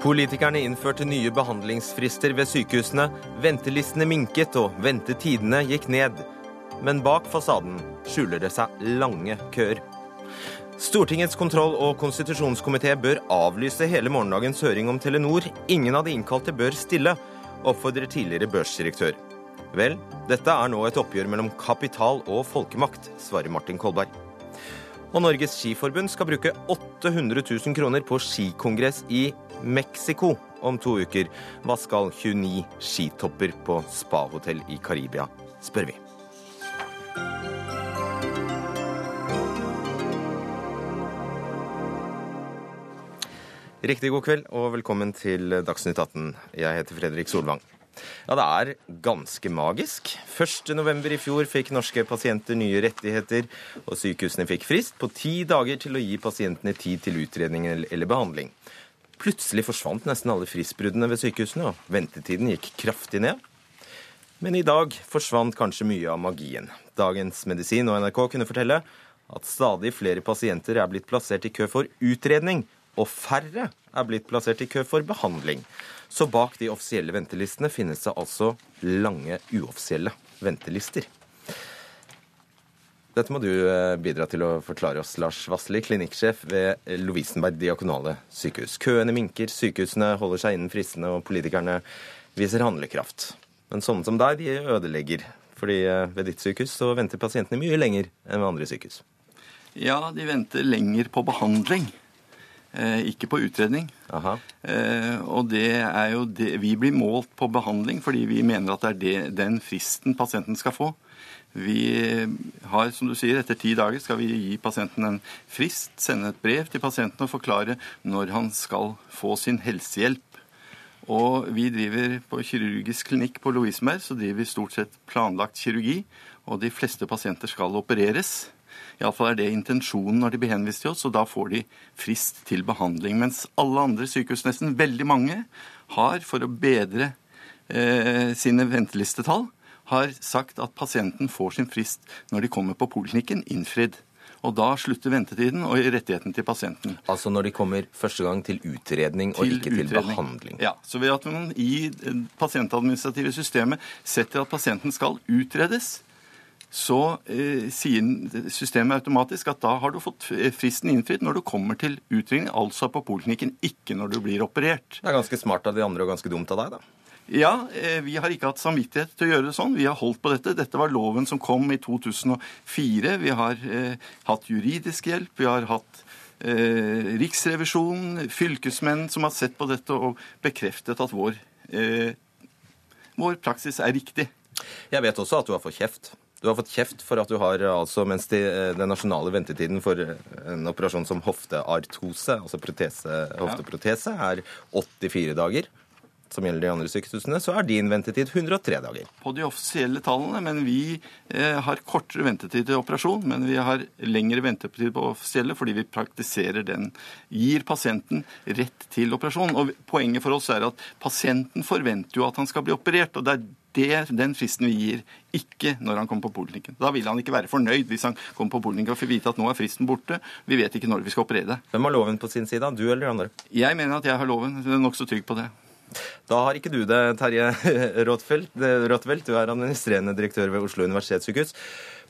Politikerne innførte nye behandlingsfrister ved sykehusene. Ventelistene minket og ventetidene gikk ned. Men bak fasaden skjuler det seg lange køer. Stortingets kontroll- og konstitusjonskomité bør avlyse hele morgendagens høring om Telenor. Ingen av de innkalte bør stille, oppfordrer tidligere børsdirektør. Vel, dette er nå et oppgjør mellom kapital og folkemakt, svarer Martin Kolberg. Og Norges Skiforbund skal bruke 800 000 kroner på skikongress i Mexico om to uker. Hva skal 29 skitopper på spahotell i Karibia, spør vi. Riktig god kveld og velkommen til Dagsnytt 18. Jeg heter Fredrik Solvang. Ja, det er ganske magisk. 1.11. i fjor fikk norske pasienter nye rettigheter, og sykehusene fikk frist på ti dager til å gi pasientene tid til utredning eller behandling. Plutselig forsvant nesten alle fristbruddene ved sykehusene, og ventetiden gikk kraftig ned. Men i dag forsvant kanskje mye av magien. Dagens Medisin og NRK kunne fortelle at stadig flere pasienter er blitt plassert i kø for utredning og færre er blitt plassert i kø for behandling. Så bak de offisielle ventelistene finnes det altså lange uoffisielle ventelister. Dette må du eh, bidra til å forklare oss, Lars Vassli, klinikksjef ved Lovisenberg diakonale sykehus. Køene minker, sykehusene holder seg innen fristene, og politikerne viser handlekraft. Men sånne som deg, de ødelegger. Fordi eh, ved ditt sykehus så venter pasientene mye lenger enn ved andre sykehus. Ja, de venter lenger på behandling. Eh, ikke på utredning. Eh, og det er jo det Vi blir målt på behandling fordi vi mener at det er det, den fristen pasienten skal få. Vi har, som du sier, etter ti dager skal vi gi pasienten en frist, sende et brev til pasienten og forklare når han skal få sin helsehjelp. Og vi driver på kirurgisk klinikk på Lovisenberg, så driver vi stort sett planlagt kirurgi. Og de fleste pasienter skal opereres. Iallfall er det intensjonen når de blir henvist til oss, og da får de frist til behandling. Mens alle andre sykehus, nesten veldig mange, har for å bedre eh, sine ventelistetall, har sagt at pasienten får sin frist når de kommer på poliklinikken, innfridd. Og da slutter ventetiden og rettigheten til pasienten. Altså når de kommer første gang til utredning og ikke til behandling? Ja. Så ved at man i pasientadministrative systemet setter at pasienten skal utredes, så eh, sier systemet automatisk at da har du fått fristen innfridd når du kommer til utringning, altså på poliklinikken, ikke når du blir operert. Det er ganske smart av de andre og ganske dumt av deg, da. Ja, eh, vi har ikke hatt samvittighet til å gjøre det sånn. Vi har holdt på dette. Dette var loven som kom i 2004. Vi har eh, hatt juridisk hjelp. Vi har hatt eh, Riksrevisjonen, fylkesmenn som har sett på dette og bekreftet at vår, eh, vår praksis er riktig. Jeg vet også at du har fått kjeft. Du har fått kjeft for at du har, altså, mens de, eh, den nasjonale ventetiden for eh, en operasjon som hofteartose, altså protese, hofteprotese, er 84 dager som gjelder de andre sykehusene, så er din ventetid 103 dager. På de offisielle tallene, men vi eh, har kortere ventetid til operasjon. Men vi har lengre ventetid på offisielle fordi vi praktiserer den. Gir pasienten rett til operasjon. Og poenget for oss er at pasienten forventer jo at han skal bli operert. og det er det, den fristen vi gir, ikke når han kommer på poliklinikken. Da vil han ikke være fornøyd hvis han kommer på poliklinikken og får vite at nå er fristen borte. Vi vet ikke når vi skal operere. Hvem har loven på sin side, du eller andre? Jeg mener at jeg har loven. Jeg er nokså trygg på det. Da har ikke du det, Terje Rottfeldt. Du er administrerende direktør ved Oslo universitetssykehus.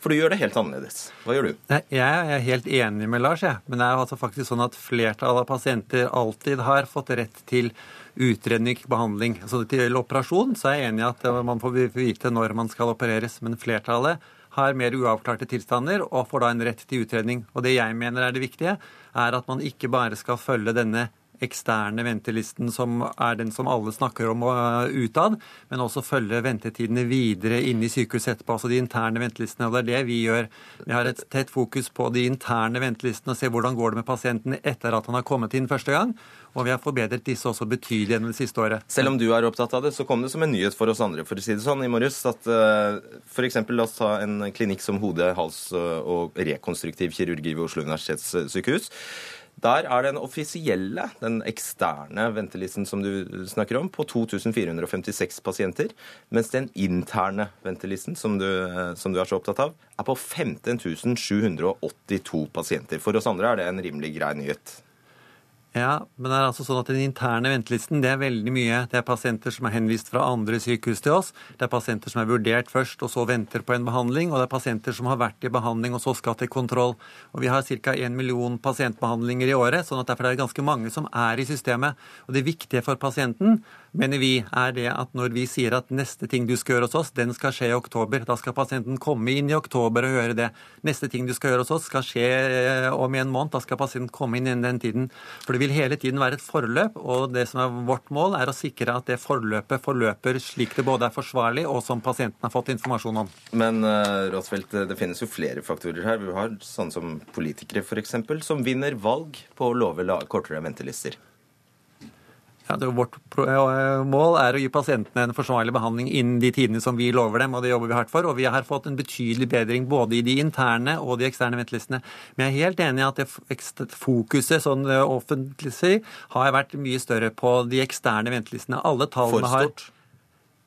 For du gjør det helt annerledes. Hva gjør du? Jeg er helt enig med Lars, jeg. Men det er jo altså faktisk sånn at flertallet av pasienter alltid har fått rett til utredning, behandling. Altså til operasjon så er jeg enig i at man får vite når man skal opereres. Men flertallet har mer uavklarte tilstander og får da en rett til utredning. Og det jeg mener er det viktige, er at man ikke bare skal følge denne eksterne ventelisten, som er den som alle snakker om uh, utad, men også følge ventetidene videre inn i sykehuset etterpå, altså de interne ventelistene. og Det er det vi gjør. Vi har et tett fokus på de interne ventelistene og ser hvordan går det med pasienten etter at han har kommet inn første gang. Og vi har forbedret disse også betydelig gjennom det siste året. Selv om du er opptatt av det, så kom det som en nyhet for oss andre for å si det sånn i morges at uh, f.eks. la oss ta en klinikk som hode-, hals- og rekonstruktiv kirurgi ved Oslo universitetssykehus. Der er den offisielle, den eksterne ventelisten som du snakker om, på 2456 pasienter. Mens den interne ventelisten, som du, som du er så opptatt av, er på 15 782 pasienter. For oss andre er det en rimelig grei nyhet. Ja, men det er altså sånn at Den interne ventelisten det er veldig mye. Det er pasienter som er henvist fra andre sykehus til oss. Det er pasienter som er vurdert først og så venter på en behandling. Og det er pasienter som har vært i behandling og så skal til kontroll. Og Vi har ca. 1 million pasientbehandlinger i året, sånn at derfor er det ganske mange som er i systemet. Og Det viktige for pasienten mener vi er det at når vi sier at neste ting du skal gjøre hos oss, den skal skje i oktober. Da skal pasienten komme inn i oktober og gjøre det. Neste ting du skal gjøre hos oss, skal skje eh, om en måned. Da skal pasienten komme inn innen den tiden. For det vil hele tiden være et forløp, og det som er vårt mål, er å sikre at det forløpet forløper slik det både er forsvarlig og som pasienten har fått informasjon om. Men uh, Rosfeldt, det finnes jo flere faktorer her. Vi har sånn som politikere f.eks., som vinner valg på å love kortere ventelister. Ja, vårt eh, mål er å gi pasientene en forsvarlig behandling innen de tidene som vi lover dem, og det jobber vi hardt for. Og vi har fått en betydelig bedring både i de interne og de eksterne ventelistene. Men jeg er helt enig i at det fokuset sånn eh, offentlig si, har vært mye større på de eksterne ventelistene. Alle tallene har For stort?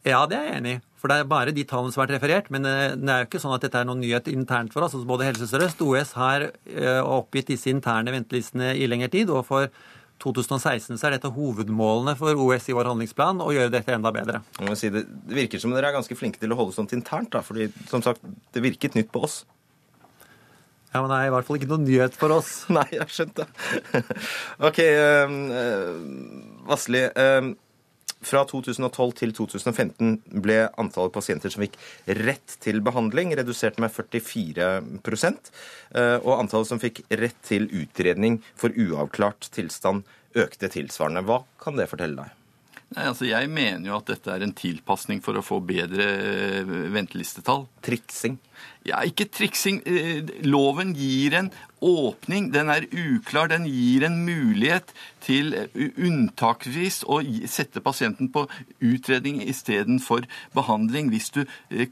Ja, det er jeg enig i. For det er bare de tallene som har vært referert. Men eh, det er jo ikke sånn at dette er noen nyhet internt for oss. Altså både Helse Sør-Øst og OS har oppgitt disse interne ventelistene i lengre tid. og for 2016 så er dette hovedmålene for OS i vår handlingsplan, å gjøre dette enda bedre. Si det, virker som dere er ganske flinke til å holde sånt internt, da, fordi som sagt, det virket nytt på oss. Ja, men det er i hvert fall ikke noen nyhet for oss. Nei, jeg har skjønt det. OK, uh, Vassli. Uh, fra 2012 til 2015 ble antallet pasienter som fikk rett til behandling, redusert med 44 eh, og antallet som fikk rett til utredning for uavklart tilstand, økte tilsvarende. Hva kan det fortelle deg? Nei, altså Jeg mener jo at dette er en tilpasning for å få bedre eh, ventelistetall. Triksing? Ja, ikke triksing. Eh, loven gir en åpning. Den er uklar. Den gir en mulighet til eh, unntaksvis å sette pasienten på utredning istedenfor behandling, hvis du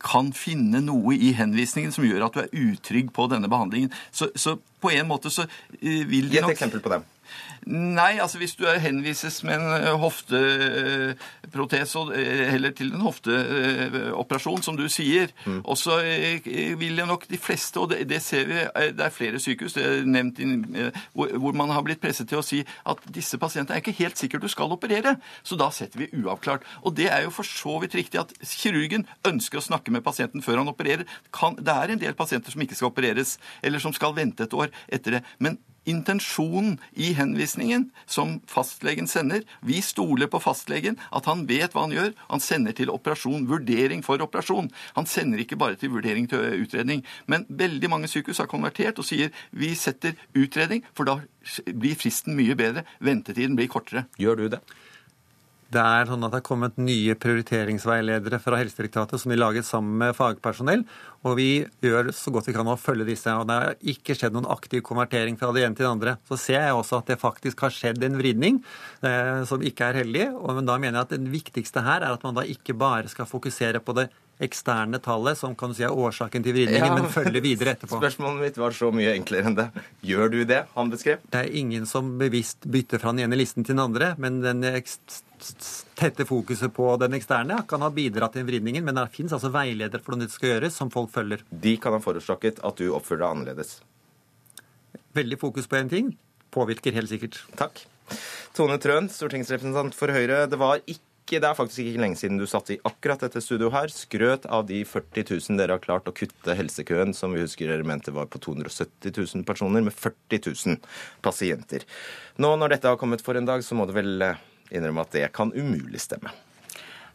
kan finne noe i henvisningen som gjør at du er utrygg på denne behandlingen. Så, så på en måte så vil de nok Gi et eksempel på dem. Nei, altså hvis du henvises med en hofteprotes hofteprotese heller til en hofteoperasjon, som du sier, mm. og så eh, vil nok de fleste, og det, det, ser vi, eh, det er flere sykehus det er nevnt hvor, hvor, man har blitt presset til å si at disse pasientene er ikke helt sikkert du skal operere, så da setter vi uavklart. Og det er jo for så vidt riktig at kirurgen ønsker å snakke med pasienten før han opererer. Kan, det er en del pasienter som ikke skal opereres, eller som skal vente et år etter det. men intensjonen i henvisningen som fastlegen sender. Vi stoler på fastlegen, at han vet hva han gjør. Han sender til operasjon, vurdering for operasjon. Han sender ikke bare til vurdering til utredning. Men veldig mange sykehus har konvertert og sier vi setter utredning, for da blir fristen mye bedre. Ventetiden blir kortere. Gjør du det? Det er sånn at det er kommet nye prioriteringsveiledere fra Helsedirektoratet som de laget sammen med fagpersonell. Og vi gjør så godt vi kan å følge disse. Og det har ikke skjedd noen aktiv konvertering fra det ene til det andre. Så ser jeg også at det faktisk har skjedd en vridning eh, som ikke er heldig. Og da mener jeg at det viktigste her er at man da ikke bare skal fokusere på det eksterne tallet, som kan du si er årsaken til vridningen, ja, men følge videre etterpå. Spørsmålet mitt var så mye enklere enn det. Gjør du det han beskrev? Det er ingen som bevisst bytter fra den ene listen til den andre, men den tette fokuset på den eksterne kan ha bidratt til vridningen. Men det finnes altså veiledere for hvordan det skal gjøres, som folk følger. De kan ha forårsaket at du oppfører deg annerledes? Veldig fokus på én ting påvirker helt sikkert. Takk. Tone Trøen, stortingsrepresentant for Høyre. Det var ikke det er faktisk ikke lenge siden du satt i akkurat dette studioet her, skrøt av de 40 000 dere har klart å kutte helsekøen, som vi husker dere mente var på 270 000 personer, med 40 000 pasienter. Nå når dette har kommet for en dag, så må det vel eh, innrømme at det kan umulig stemme.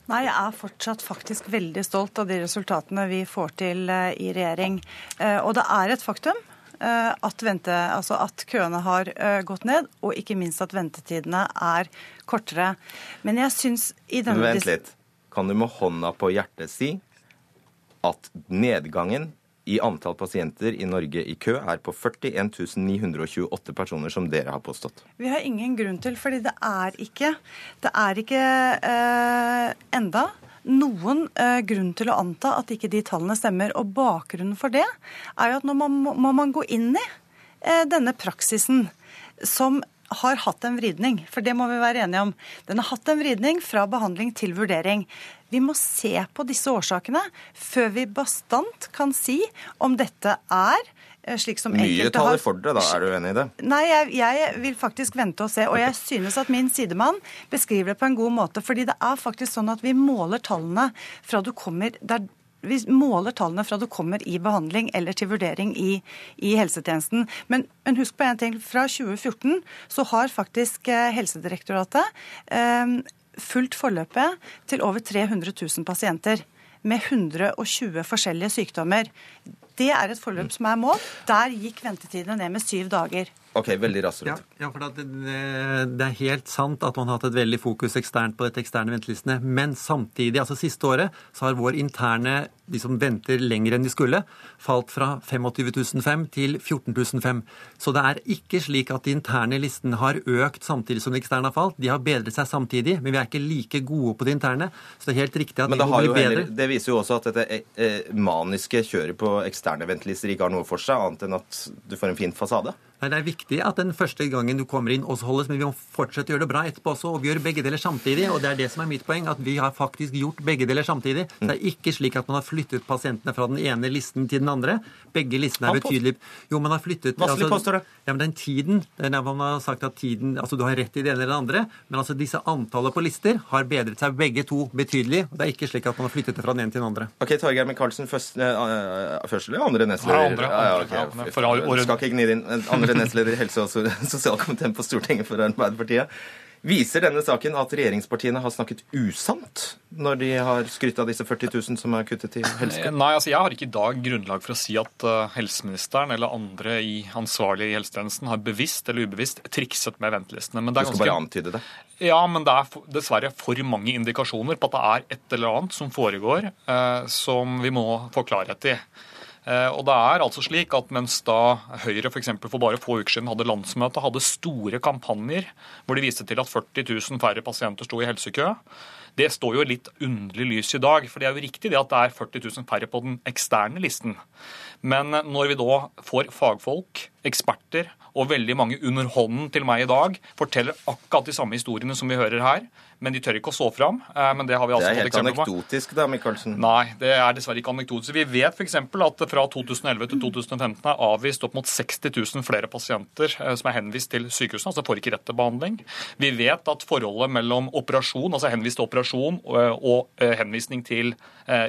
Nei, jeg er fortsatt faktisk veldig stolt av de resultatene vi får til eh, i regjering. Eh, og det er et faktum Eh, at, vente, altså at køene har gått ned, og ikke minst at ventetidene er kortere. Men jeg syns i denne Vent litt. Kan du med hånda på hjertet si at nedgangen i antall pasienter i Norge i kø er på 41 928 personer, som dere har påstått? Vi har ingen grunn til, fordi det er ikke, det er ikke eh, enda noen eh, grunn til å anta at ikke de tallene stemmer. Og bakgrunnen for det er jo at nå må, må man gå inn i eh, denne praksisen. som har hatt en vridning, for det må vi være enige om. Den har hatt en vridning fra behandling til vurdering. Vi må se på disse årsakene før vi bastant kan si om dette er eh, slik som Mye taler for det, da. Er du enig i det? Nei, jeg, jeg, vil faktisk vente og se. Og jeg synes at min sidemann beskriver det på en god måte. fordi det er faktisk sånn at vi måler tallene fra du kommer der vi måler tallene fra du kommer i behandling eller til vurdering i, i helsetjenesten. Men, men, husk på en ting. Fra 2014 så har faktisk eh, Helsedirektoratet eh, fulgt forløpet til over 300 000 pasienter med 120 forskjellige sykdommer. Det er et forløp som er målt. Der gikk ventetidene ned med syv dager. Ok, veldig raskt. Ja, ja, for det, det, er helt sant at man har hatt et veldig fokus eksternt på dette eksterne ventelistene. Men samtidig, altså siste året, så har vår interne, de som venter lenger enn de skulle, falt fra 25 til 14 Så det er ikke slik at de interne listene har økt samtidig som de eksterne har falt. De har bedret seg samtidig, men vi er ikke like gode på de interne. Så det er helt riktig at men vi må bli bedre. Heller, det viser jo også at dette eh, maniske kjøret på eksterne ventelister ikke har noe for seg, annet enn at du får en fin fasade. Nei, Det er viktig at den første gangen du kommer inn også holdes, men vi må fortsette å gjøre det bra etterpå også. Og vi gjør begge deler samtidig. Og det er det som er mitt poeng, at vi har faktisk gjort begge deler samtidig. Det er ikke slik at man har flyttet pasientene fra den ene listen til den andre. Begge listene er betydelig Jo, man har flyttet Vasselig altså, påstår det. Ja, men den tiden den er, Man har sagt at tiden Altså, du har rett i det ene eller det andre, men altså disse antallet på lister har bedret seg begge to betydelig. og Det er ikke slik at man har flyttet det fra den ene til den andre. Ok, Torgeir Micaelsen, først, øh, først eller andre nestleder? Ja, andre. Ja, ja, okay. Skal ikke gni andre nestleder i helse- og sosialkomiteen på Stortinget for Arbeiderpartiet. Viser denne saken at regjeringspartiene har snakket usant når de har skrytt av disse 40 000 som er kuttet til helse? Nei, altså jeg har ikke i dag grunnlag for å si at uh, helseministeren eller andre i ansvarlige i helsetjenesten har bevisst eller ubevisst trikset med ventelistene. Men det er du skal bare antyde det? Ja, men det er dessverre for mange indikasjoner på at det er et eller annet som foregår eh, som vi må få klarhet i. Eh, og det er altså slik at Mens da Høyre for, for bare få uker siden hadde landsmøte, hadde store kampanjer hvor de viste til at 40 000 færre pasienter sto i helsekø, det står jo litt underlig lys i dag. For det er jo riktig det at det er 40 000 færre på den eksterne listen. Men når vi da får fagfolk, eksperter og veldig mange under hånden til meg i dag forteller akkurat de samme historiene som vi hører her, men de tør ikke å stå fram. Eh, men Det har vi altså Det er helt anekdotisk da, Michaelsen. Nei, det er dessverre ikke anekdotisk. Vi vet f.eks. at fra 2011 til 2015 er avvist opp mot 60 000 flere pasienter eh, som er henvist til sykehusene, altså får ikke rett til behandling. Vi vet at forholdet mellom operasjon, altså henvist til operasjon eh, og henvisning til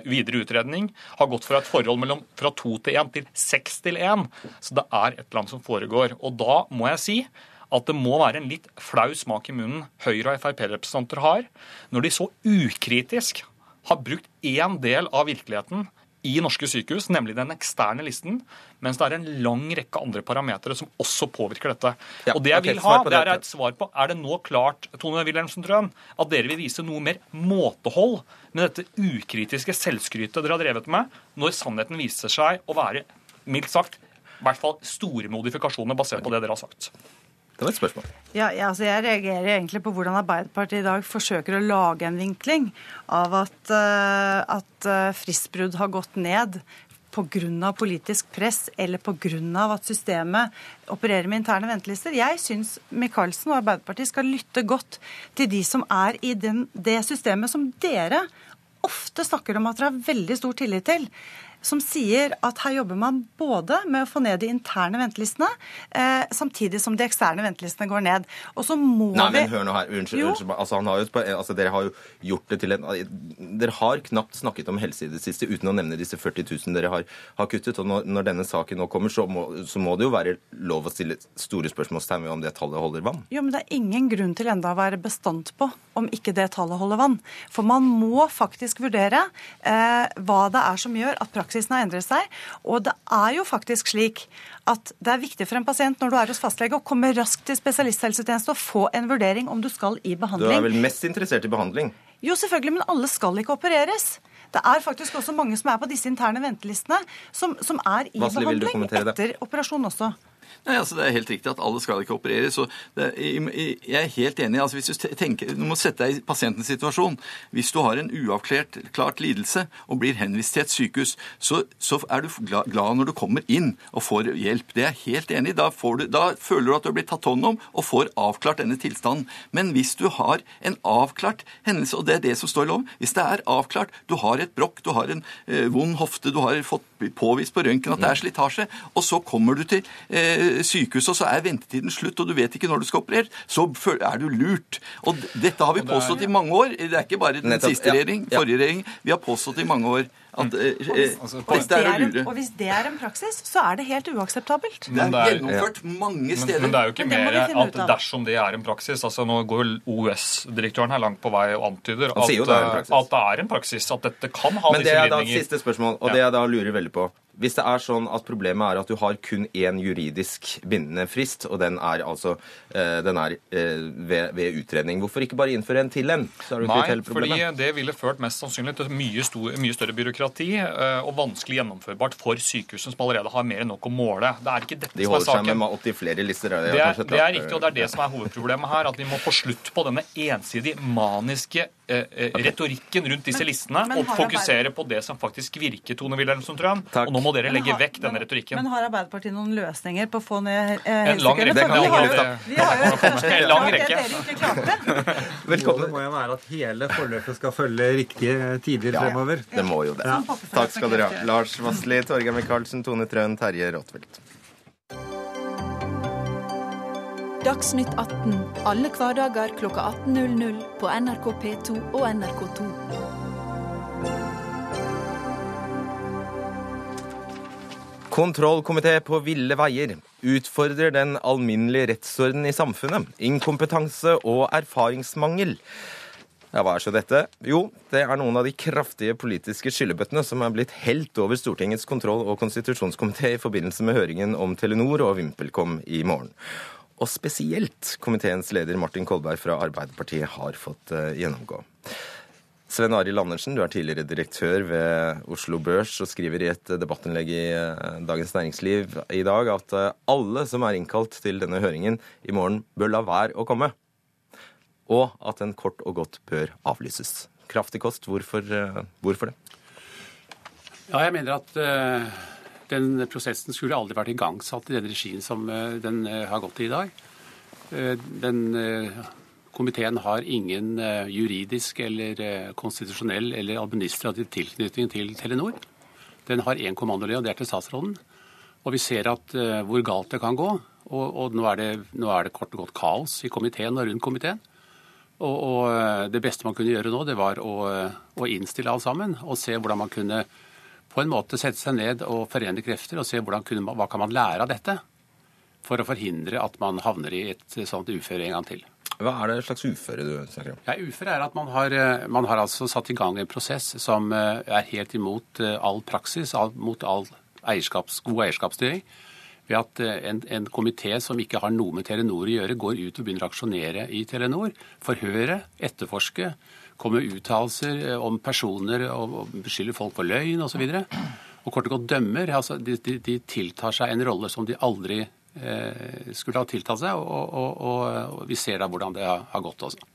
videre utredning, har gått fra et forhold mellom fra to til én til seks til én. Så det er et eller annet som foregår. Og da må jeg si at det må være en litt flau smak i munnen Høyre- og Frp-representanter har, når de så ukritisk har brukt én del av virkeligheten i norske sykehus, nemlig den eksterne listen, mens det er en lang rekke andre parametere som også påvirker dette. Ja, og Det jeg okay, vil ha, det er et svar på er det nå klart Tone Wilhelmsen Trøen, at dere vil vise noe mer måtehold med dette ukritiske selvskrytet dere har drevet med, når sannheten viser seg å være mildt sagt i hvert fall store modifikasjoner basert på det dere har sagt. Det var et spørsmål. Ja, ja, altså jeg reagerer egentlig på hvordan Arbeiderpartiet i dag forsøker å lage en vinkling av at, uh, at uh, fristbrudd har gått ned pga. politisk press eller pga. at systemet opererer med interne ventelister. Jeg syns Micaelsen og Arbeiderpartiet skal lytte godt til de som er i den, det systemet som dere ofte snakker om at dere har veldig stor tillit til som sier at her jobber man både med å få ned de interne ventelistene, eh, samtidig som de eksterne ventelistene går ned. Og så må Nei, men hør nå her. Unnskyld. unnskyld. Altså, har jo, altså, dere har jo gjort det til en Dere har knapt snakket om helse i det siste uten å nevne disse 40 000 dere har, har kuttet. Og når, når, denne saken nå kommer, så må, så må, det jo være lov å stille store spørsmålstegn ved om det tallet holder vann. Jo, men det er ingen grunn til enda å være bestandt på om ikke det tallet holder vann. For man må faktisk vurdere eh, hva det er som gjør at praksis praksisen har endret seg. Og det er jo faktisk slik at det er viktig for en pasient når du er hos fastlege, å komme raskt til spesialisthelsetjeneste og få en vurdering om du skal i behandling. Du er vel mest interessert i behandling? Jo, selvfølgelig, men alle skal ikke opereres. Det er faktisk også mange som er på disse interne ventelistene, som, som er i Vasli, behandling etter operasjon også. Nei, altså Det er helt riktig at alle skal ikke operere. så det, Jeg er helt enig. altså hvis Du tenker, du må sette deg i pasientens situasjon. Hvis du har en uavklart klart lidelse og blir henvist til et sykehus, så, så er du glad, når du kommer inn og får hjelp. Det er jeg helt enig i. Da, da føler du at du har blitt tatt hånd om og får avklart denne tilstanden. Men hvis du har en avklart hendelse, og det er det som står i loven Hvis det er avklart, du har et brokk, du har en eh, vond hofte, du har fått påvist på røntgen at det er slitasje, og så kommer du til eh, sykehuset, og så er ventetiden slutt, og du vet ikke når du skal operere, så er du lurt. Og dette har vi påstått i mange år. Det er ikke bare den siste regjering, forrige regjering. Vi har påstått i mange år at eh, eh altså, dette er en. Og hvis det er en praksis, så er det helt uakseptabelt. Det er gjennomført mange steder. Men, men det er jo ikke mer at dersom det er en praksis altså Nå går OUS-direktøren her langt på vei og antyder at, det at, det er en praksis. At dette kan ha men disse virkninger. Men det er da siste spørsmål, og det jeg da lurer veldig på. Hvis det er sånn at problemet er at du har kun én juridisk bindende frist, og den er altså eh, den er eh, ved, ved, utredning, hvorfor ikke bare innføre en til en? Nei, fordi det ville ført mest sannsynlig til mye, stor, mye større byråkrati eh, og vanskelig gjennomførbart for sykehusene som allerede har mer enn nok å måle. Det er ikke dette De som er saken. De holder seg med opptil flere lister. Det er, det er riktig, og det er det som er hovedproblemet her. At vi må få slutt på denne ensidig maniske Eh, retorikken rundt disse men, listene men og fokusere på det som faktisk virker, Tone Wilhelmsen Trøen. Og nå må dere legge har, vekk denne retorikken. Men har Arbeiderpartiet noen løsninger på å få ned eh, En lang rekke. Vi har jo, vi har jo en lang rekke. Målet må jo være at hele forløpet skal følge riktige tider fremover. Det må jo det. Takk skal dere ha. Lars Vassli, Torgeir Micaelsen, Tone Trøen, Terje Rottfeldt. Dagsnytt 18 alle hverdager kl 18.00 på NRK P2 og NRK2. Kontrollkomité på ville veier utfordrer den alminnelige rettsorden i samfunnet. Inkompetanse og erfaringsmangel. Ja, Hva er så dette? Jo, det er noen av de kraftige politiske skyllebøttene som er blitt helt over Stortingets kontroll- og konstitusjonskomité i forbindelse med høringen om Telenor og VimpelCom i morgen. Og spesielt komiteens leder Martin Kolberg fra Arbeiderpartiet har fått uh, gjennomgå. Sven Arild Andersen, du er tidligere direktør ved Oslo Børs og skriver i et debattinnlegg i uh, Dagens Næringsliv i dag at uh, alle som er innkalt til denne høringen i morgen, bør la være å komme. Og at den kort og godt bør avlyses. Kraftig kost. Hvorfor, hvorfor det? Ja, jeg mener at den prosessen skulle aldri vært igangsatt i den regien som eh, den eh, har gått i i dag. Eh, den Komiteen har ingen juridisk eller konstitusjonell eller administrativ tilknytning til Telenor. Den har én kommandolinje, og det er til statsråden. Og vi ser at, hvor galt det kan gå. Og, og nå, er det, nå, er det, kort og godt kaos i komiteen og rundt komiteen. Og, og det beste man kunne gjøre nå, det var å, å innstille alt sammen og se hvordan man kunne på en måte sette seg ned og forene krefter og se kunne, hva kan man lære av dette for å forhindre at man havner i et sånt uføre en gang til. Hva er det slags uføre du snakker om? Ja, Uføre er at man har, eh, man har altså satt i gang en prosess som eh, er helt imot eh, all praksis, mot all eierskaps, god eierskapsstyring. Ved at en, en komité som ikke har noe med Telenor å gjøre, går ut og begynner å aksjonere i Telenor, forhøre, etterforske, kommer med uttalelser om personer og beskylder folk for løgn osv. Og, så og kort og godt dømmer. Altså, de, de, de, tiltar seg en rolle som de aldri skulle ha tiltatt seg, og, og, og, vi ser da hvordan det har, gått også.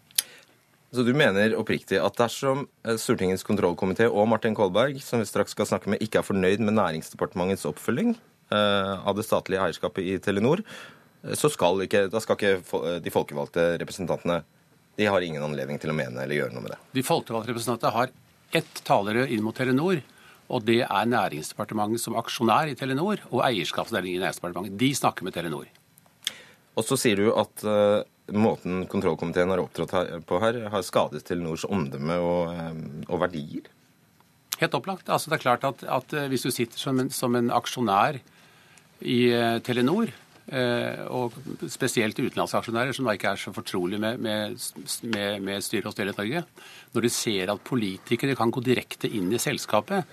Så du mener oppriktig at dersom eh, Stortingets kontrollkomité og Martin Kolberg, som vi straks skal snakke med, ikke er fornøyd med Næringsdepartementets oppfølging eh, av det statlige eierskapet i Telenor, eh, så skal ikke, da skal ikke de folkevalgte representantene de har ingen anledning til å mene eller gjøre noe med det. De folkevalgte representantene har ett talerør inn mot Telenor. Og det er Næringsdepartementet som aksjonær i Telenor og eierskapsdelingen i Næringsdepartementet. De snakker med Telenor. Og så sier du at uh, måten kontrollkomiteen har opptrådt her, på her, har skadet Telenors omdømme og, um, og verdier? Helt opplagt. Altså, det er klart at, at uh, hvis du sitter som en, som en aksjonær i uh, Telenor, uh, og spesielt utenlandsaksjonærer, som da ikke er så fortrolig med, med, med, med styret og i Norge, når de ser at politikere kan gå direkte inn i selskapet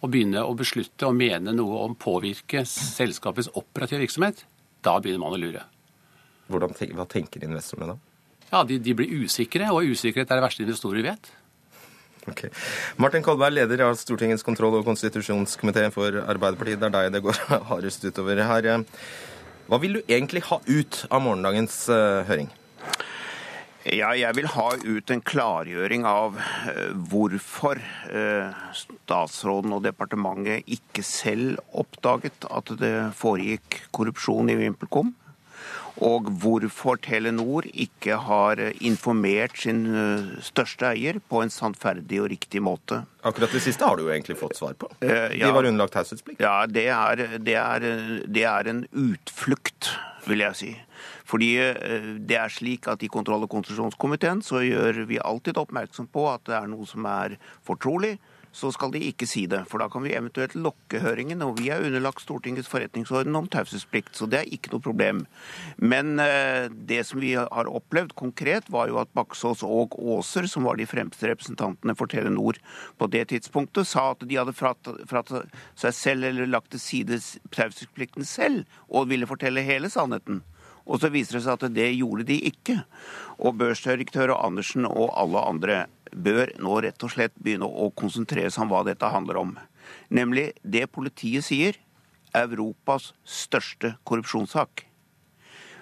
og begynne å beslutte og mene noe om påvirke selskapets operative virksomhet, da begynner man å lure. Hvordan, hva tenker investorene da? Ja, de, de, blir usikre, og usikkerhet er det verste investorer vet. Okay. Martin Kolberg, leder av Stortingets kontroll- og konstitusjonskomité for Arbeiderpartiet. Det er deg det går hardest utover her. Hva vil du egentlig ha ut av morgendagens uh, høring? Ja, jeg vil ha ut en klargjøring av uh, hvorfor uh, statsråden og departementet ikke selv oppdaget at det foregikk korrupsjon i VimpelCom og hvorfor Telenor ikke har informert sin eh, største eier på en sannferdig og riktig måte. Akkurat det siste har du jo egentlig fått svar på. De var underlagt taushetsplikt. Ja, det er, det, er, det er, en utflukt, vil jeg si. Fordi uh, det er slik at I kontroll- og konstitusjonskomiteen så gjør vi alltid oppmerksom på at det er noe som er fortrolig så skal de ikke si det. For da kan vi eventuelt lokke høringen, og vi er underlagt Stortingets forretningsorden om taushetsplikt, så det er ikke noe problem. Men eh, det som vi har opplevd konkret, var jo at Baksås og Aaser, som var de fremste representantene for Telenor på det tidspunktet, sa at de hadde fratt seg selv eller lagt til side taushetsplikten selv, og ville fortelle hele sannheten. Og så viser det seg at det gjorde de ikke. Og børsdirektør Andersen og alle andre bør nå rett og slett begynne å konsentrere seg om hva dette handler om. Nemlig det politiet sier Europas største korrupsjonssak.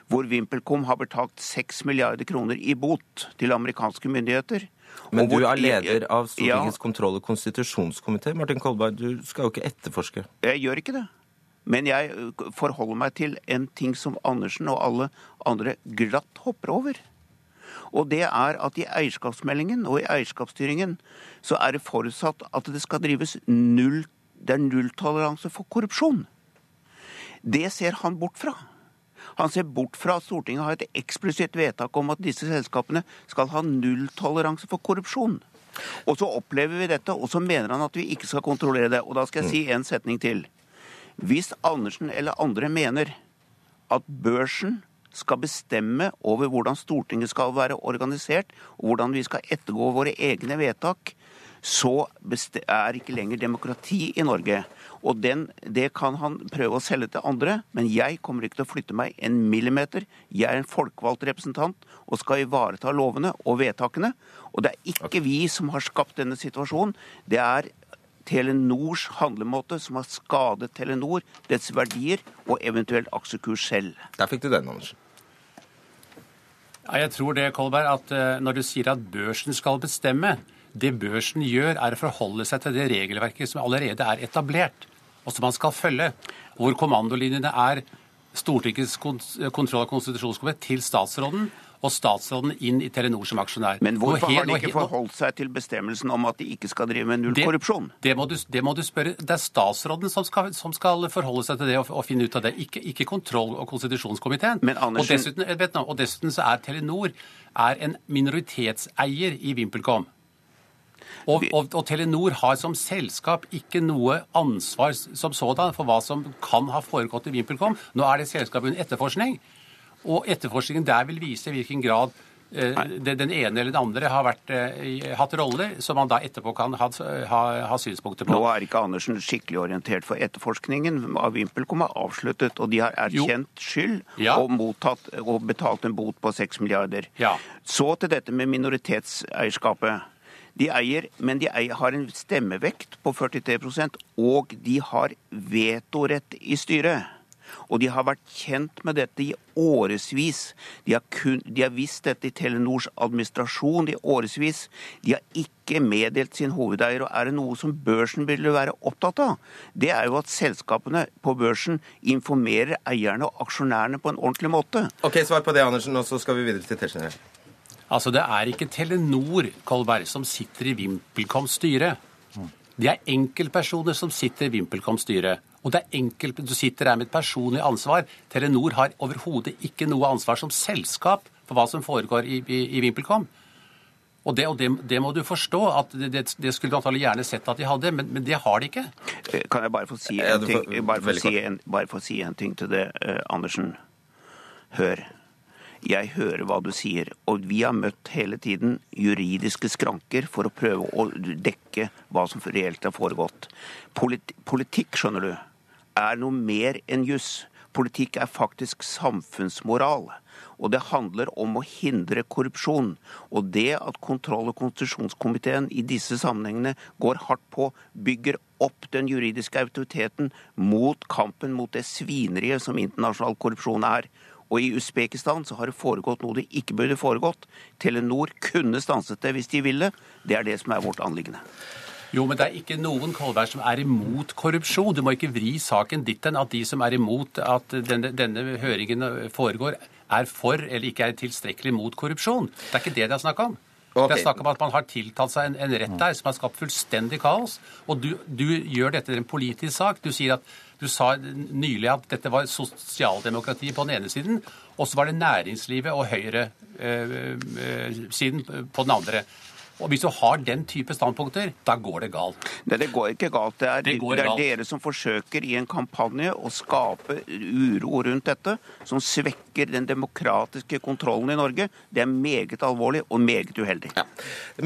Hvor VimpelCom har betalt 6 milliarder kroner i bot til amerikanske myndigheter. Men du er leder av Stortingets ja, kontroll- og konstitusjonskomité. Martin Kolberg, du skal jo ikke etterforske. Jeg gjør ikke det. Men jeg forholder meg til en ting som Andersen og alle andre glatt hopper over. Og det er at i eierskapsmeldingen og i eierskapsstyringen så er det forutsatt at det skal drives null Det er nulltoleranse for korrupsjon. Det ser han bort fra. Han ser bort fra at Stortinget har et eksplisitt vedtak om at disse selskapene skal ha nulltoleranse for korrupsjon. Og så opplever vi dette, og så mener han at vi ikke skal kontrollere det. Og da skal jeg si en setning til. Hvis Andersen eller andre mener at børsen skal bestemme over hvordan Stortinget skal være organisert, og hvordan vi skal ettergå våre egne vedtak, så er ikke lenger demokrati i Norge. Og den, Det kan han prøve å selge til andre, men jeg kommer ikke til å flytte meg en millimeter. Jeg er en folkevalgt representant og skal ivareta lovene og vedtakene. Og det er ikke vi som har skapt denne situasjonen. Det er Telenors handlemåte som har skadet Telenor, dets verdier og eventuelt aksjekurs selv. Der fikk du den, Andersen. Ja, jeg tror det, Kolberg, at uh, når du sier at børsen skal bestemme Det børsen gjør, er å forholde seg til det regelverket som allerede er etablert, og som man skal følge. Hvor kommandolinjene er Stortingets kontroll- og konstitusjonskomité til statsråden og statsråden inn i Telenor som aksjonær. Men hvorfor har de ikke forholdt seg til bestemmelsen om at de ikke skal drive med null det? Det det må, du, spørre. Det er statsråden som skal, som skal forholde seg til det og, og, finne ut av det, ikke, ikke kontroll- og konstitusjonskomiteen. Men Andersen... og, dessuten, vet du, og dessuten så er Telenor er en minoritetseier i VimpelCom. Og, og, og, Telenor har som selskap ikke noe ansvar som sådan for hva som kan ha foregått i VimpelCom. Nå er det selskapet under etterforskning. Og etterforskningen der vil vise i hvilken grad eh, den ene eller den andre har vært, eh, hatt roller som man da etterpå kan ha, ha, ha, synspunkter på. Nå er ikke Andersen skikkelig orientert for etterforskningen av VimpelCom er avsluttet, og de har erkjent jo. skyld ja. og, mottatt, og, betalt en bot på 6 milliarder. Ja. Så til dette med minoritetseierskapet. De eier, men de eier, har en stemmevekt på 43% og de har vetorett i styret. Og de har vært kjent med dette i årevis. De, de, har visst dette i Telenors administrasjon i årevis. De har ikke meddelt sin hovedeier. Og er det noe som børsen ville være opptatt av, det er jo at selskapene på børsen informerer eierne og aksjonærene på en ordentlig måte. Ok, Svar på det, Andersen, og så skal vi videre til Tetzschner. Altså, Det er ikke Telenor Kolberg, som sitter i VimpelComs styre. Det er enkeltpersoner som sitter i VimpelComs styre. Og det er enkelt, Du sitter her med et personlig ansvar. Telenor har overhodet ikke noe ansvar som selskap for hva som foregår i, i, i VimpelCom. Og, det, og det, det, må du forstå. at Det, det skulle du antakelig gjerne sett at de hadde, men, men, det har de ikke. Eh, kan jeg bare få si en ting, bare få si en, bare få si en ting til det, eh, Andersen? Hør. Jeg hører hva du sier, og vi har møtt hele tiden juridiske skranker for å prøve å dekke hva som reelt har foregått. Polit politikk, skjønner du, er noe mer enn juss. Politikk er faktisk samfunnsmoral. Og det handler om å hindre korrupsjon. Og det at kontroll- og konstitusjonskomiteen i disse sammenhengene går hardt på, bygger opp den juridiske autoriteten mot kampen mot det svineriet som internasjonal korrupsjon er. Og i Usbekistan så har det foregått noe det ikke burde foregått. Telenor kunne stanset det hvis de ville. Det er det som er vårt anliggende. Jo, men det er ikke noen Kolberg, som er imot korrupsjon. Du må ikke vri saken ditt hen at de som er imot at denne, denne, høringen foregår, er for eller ikke er tilstrekkelig mot korrupsjon. Det er ikke det det er snakk om. Okay. Det er snakk om at man har tiltalt seg en, en rett der som har skapt fullstendig kaos. Og du, du, gjør dette til en politisk sak. Du sier at du sa nylig at dette var sosialdemokrati på den ene siden, og så var det næringslivet og høyresiden øh, øh, på den andre. Og Hvis du har den type standpunkter, da går det galt. Nei, det går ikke galt. Det er, det det er galt. dere som forsøker i en kampanje å skape uro rundt dette, som svekker den demokratiske kontrollen i Norge. Det er meget alvorlig og meget uheldig. Ja.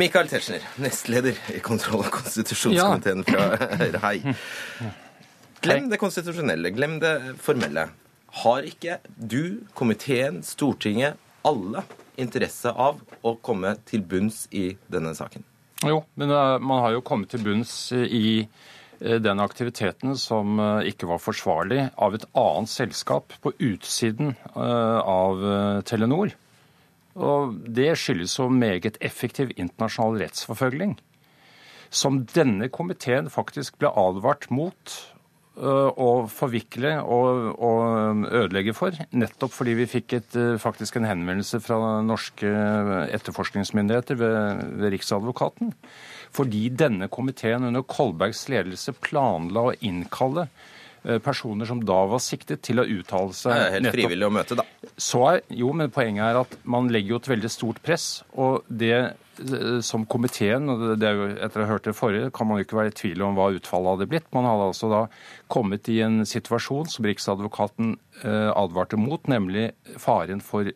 Michael Tetzschner, nestleder i kontroll- og konstitusjonskomiteen fra Høyre. Hei. Glem det konstitusjonelle, glem det formelle. Har ikke du, komiteen, Stortinget, alle interesse av å komme til bunns i denne saken? Jo, men eh, man har jo kommet til bunns i eh, den aktiviteten som eh, ikke var forsvarlig av et annet selskap på utsiden av Telenor. Og det skyldes jo meget effektiv internasjonal rettsforfølging, som denne komiteen faktisk ble advart mot å forvikle og, og, ødelegge for, nettopp fordi vi fikk et, faktisk en henvendelse fra norske etterforskningsmyndigheter ved, ved Riksadvokaten. Fordi denne komiteen under Kolbergs ledelse planla å innkalle personer som da var siktet, til å uttale seg. Det er helt frivillig å møte, da. Så er, jo, men poenget er at man legger jo et veldig stort press. Og det eh, som komiteen, og det er jo, etter å ha hørt det forrige, kan man jo ikke være i tvil om hva utfallet hadde blitt. Man hadde altså da kommet i en situasjon som Riksadvokaten eh, advarte mot, nemlig faren for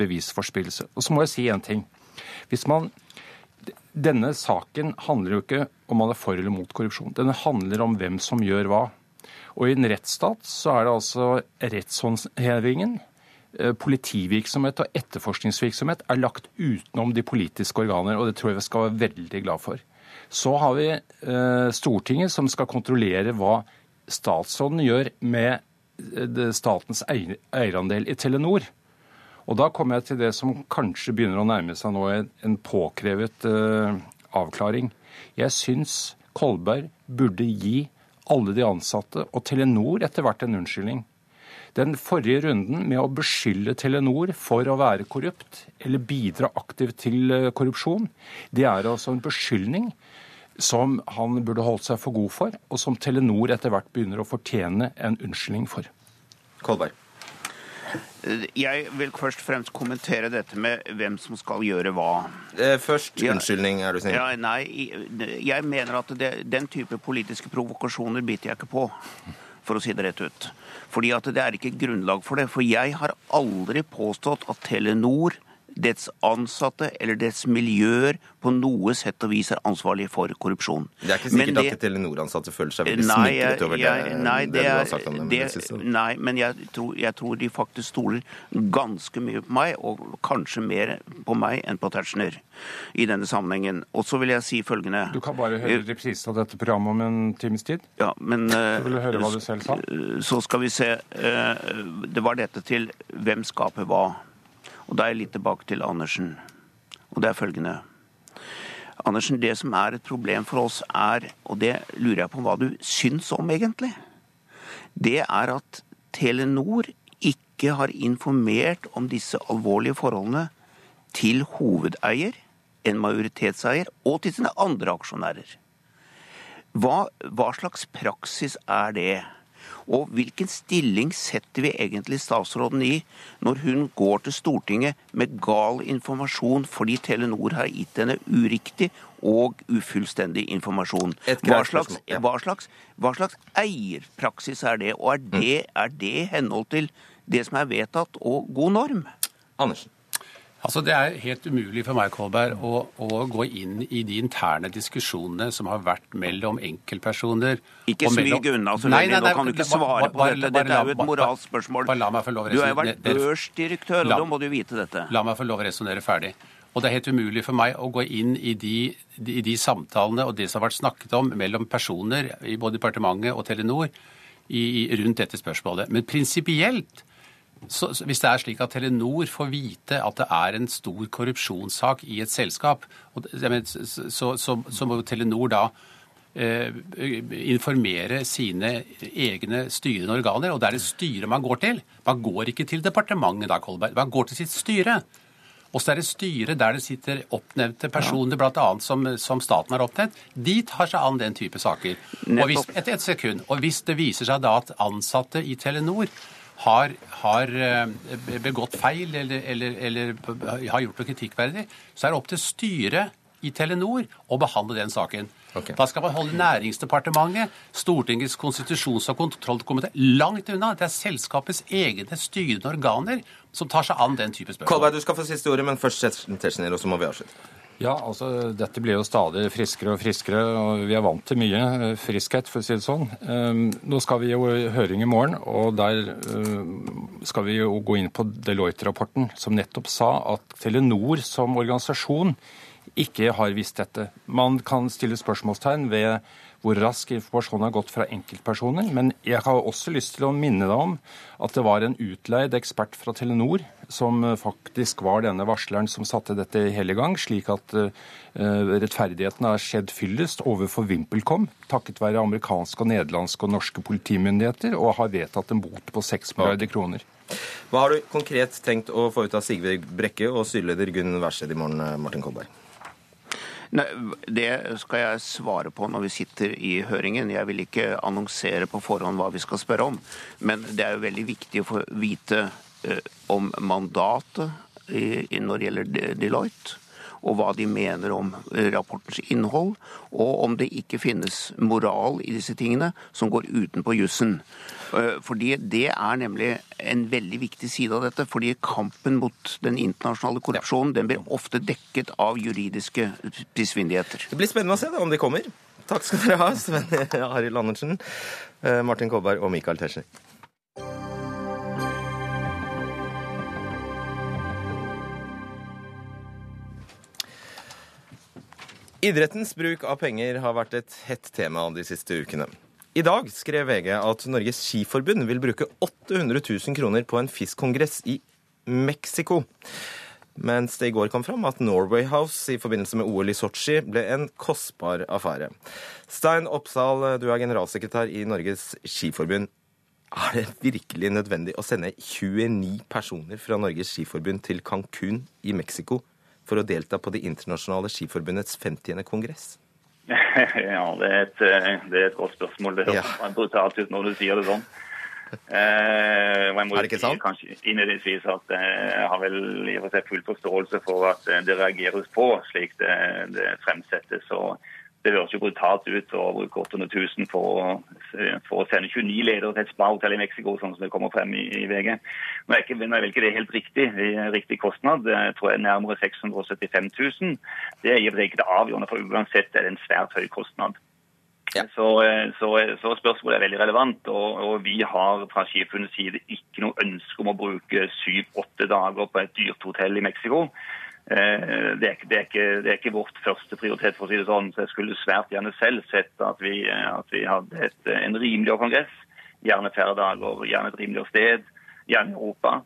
bevisforspillelse. Og så må jeg si én ting. Hvis man denne saken handler jo ikke om man er for eller mot korrupsjon. Denne handler om hvem som gjør hva. Og i en rettsstat så er det altså rettshåndhevingen, eh, politivirksomhet og etterforskningsvirksomhet er lagt utenom de politiske organer, og det tror jeg vi skal være veldig glad for. Så har vi eh, Stortinget som skal kontrollere hva statsråden gjør med eh, statens eierandel i Telenor. Og da kommer jeg til det som kanskje begynner å nærme seg nå en påkrevet avklaring. Jeg syns Kolberg burde gi alle de ansatte og Telenor etter hvert en unnskyldning. Den forrige runden med å beskylde Telenor for å være korrupt eller bidra aktivt til eh, korrupsjon, det er altså en beskyldning som han burde holdt seg for god for, og som Telenor etter hvert begynner å fortjene en unnskyldning for. Kolberg. Jeg vil først og fremst kommentere dette med hvem som skal gjøre hva. Først unnskyldning, er du snill. Ja, nei, jeg mener at det, den type politiske provokasjoner biter jeg ikke på, for å si det rett ut. Fordi at det er ikke grunnlag for det. For jeg har aldri påstått at Telenor dets ansatte eller dets miljøer på noe sett og vis er ansvarlig for korrupsjon. Det er ikke sikkert det, at Telenor-ansatte føler seg veldig smittet over det, nei, det, det, du har sagt om dem? Det, nei, men jeg tror, jeg tror, de faktisk stoler ganske mye på meg, og kanskje mer på meg enn på Tetzschner i denne sammenhengen. Og så vil jeg si følgende Du kan bare høre reprisen av dette programmet om en times tid. Ja, men Så vil du høre hva du selv sa. Så skal vi se. Eh, det var dette til hvem skaper hva. Og da er jeg litt tilbake til Andersen. Og det er følgende. Andersen, det som er et problem for oss, er, og det lurer jeg på hva du syns om egentlig, det er at Telenor ikke har informert om disse alvorlige forholdene til hovedeier, en majoritetseier, og til sine andre aksjonærer. Hva, hva slags praksis er det? Og hvilken stilling setter vi egentlig statsråden i når hun går til Stortinget med gal informasjon fordi Telenor har gitt henne uriktig og ufullstendig informasjon? Hva slags, hva, slags, hva slags, eierpraksis er det? Og er det, er det henhold til det som er vedtatt og god norm? Andersen. Altså, Det er helt umulig for meg Kolberg, å, å, gå inn i de interne diskusjonene som har vært mellom enkeltpersoner. Ikke smyg unna så veldig, nå kan du ikke svare på dette. Dette er jo et moralsk spørsmål. Du har jo vært børsdirektør, og da må du vite dette. La meg få lov å resonnere ferdig. Og det er helt umulig for meg å gå inn i de, de, de, samtalene og det som har vært snakket om mellom personer i både departementet og Telenor i, rundt dette spørsmålet. Men prinsipielt så, hvis det er slik at Telenor får vite at det er en stor korrupsjonssak i et selskap, så, så, så må Telenor da eh, informere sine egne styrende organer. Og det er det styret man går til. Man går ikke til departementet da, Kolberg. Man går til sitt styre. Og så er det styret der det sitter oppnevnte personer, bl.a. Som, som staten har oppnevnt. De tar seg an den type saker. Og hvis, et, et sekund. Og hvis det viser seg da at ansatte i Telenor har, har eh, begått feil eller, eller, eller, har gjort noe kritikkverdig, så er det opp til styret i Telenor å behandle den saken. Okay. Da skal man holde Næringsdepartementet, Stortingets konstitusjons- og kontrollkomité langt unna. Det er selskapets egne styrende organer som tar seg an den type spørsmål. Kolberg, du skal få siste ordet, men først Tetzschner, og så må vi avslutte. Ja, altså dette blir jo stadig friskere og friskere, og vi er vant til mye eh, friskhet, for å si det sånn. Ehm, nå skal vi jo i høring i morgen, og der eh, skal vi jo gå inn på Deloitte-rapporten, som nettopp sa at Telenor som organisasjon ikke har visst dette. Man kan stille spørsmålstegn ved hvor rask informasjonen har gått fra enkeltpersoner. Men jeg har også lyst til å minne deg om at det var en utleid ekspert fra Telenor som faktisk var denne varsleren som satte dette hele i gang, slik at uh, rettferdigheten har skjedd fyllest overfor VimpelCom, takket være amerikanske, og nederlandske og norske politimyndigheter, og har vedtatt en bot på 6 milliarder kroner. Hva har du konkret tenkt å få ut av Sigve Brekke og styreleder Gunn Wærsted i morgen, Martin Kolberg? Nei, Det skal jeg svare på når vi sitter i høringen. Jeg vil ikke annonsere på forhånd hva vi skal spørre om. Men det er jo veldig viktig å få vite eh, om mandatet når det gjelder Deloitte og hva de mener om eh, rapportens innhold, og om det ikke finnes moral i disse tingene som går utenpå jussen. Eh, fordi Det er nemlig en veldig viktig side av dette. fordi Kampen mot den internasjonale korrupsjonen den blir ofte dekket av juridiske prisvindigheter. Det blir spennende å se da, om de kommer. Takk skal dere ha, Sven Arild Andersen, eh, Martin Kolberg og Michael Tetzschner. Idrettens bruk av penger har vært et hett tema de siste ukene. I dag skrev VG at Norges Skiforbund vil bruke 800 000 kroner på en fiskkongress i Mexico. Mens det i går kom fram at Norway House i forbindelse med OL i Sotsji ble en kostbar affære. Stein Oppsal, du er generalsekretær i Norges Skiforbund. Er det virkelig nødvendig å sende 29 personer fra Norges Skiforbund til Cancún i Mexico for å delta på Det internasjonale skiforbundets 50. kongress? Ja, det er, et, eh, det er et godt spørsmål. Det høres ja. brutalt ut når du sier det sånn. Eh, er det ikke sant? Kanskje innledningsvis at eh, jeg har vel i og for seg full forståelse for at eh, det reageres på slik det, det fremsettes. og det høres jo brutalt ut å bruke 800 000 for, for å sende 29 ledere til et spa-hotell i Mexico, sånn som det kommer frem i, i VG. Nå er, ikke, nå er vel ikke det helt riktig. Det riktig kostnad. Jeg tror jeg er nærmere 675 000. Det er i og for seg ikke det avgjørende, for uansett er det en svært høy kostnad. Ja. Så, så, så, spørsmålet er veldig relevant. Og, og vi har fra Skifundets side ikke noe ønske om å bruke syv-åtte dager på et dyrt hotell i Mexico. Eh, det er, det, er ikke, det er, ikke, vårt første prioritet, for å si det sånn. Så jeg skulle svært gjerne selv sett at vi, at vi hadde et, en rimeligere kongress. Gjerne færre dager, gjerne et rimeligere sted, gjerne Europa.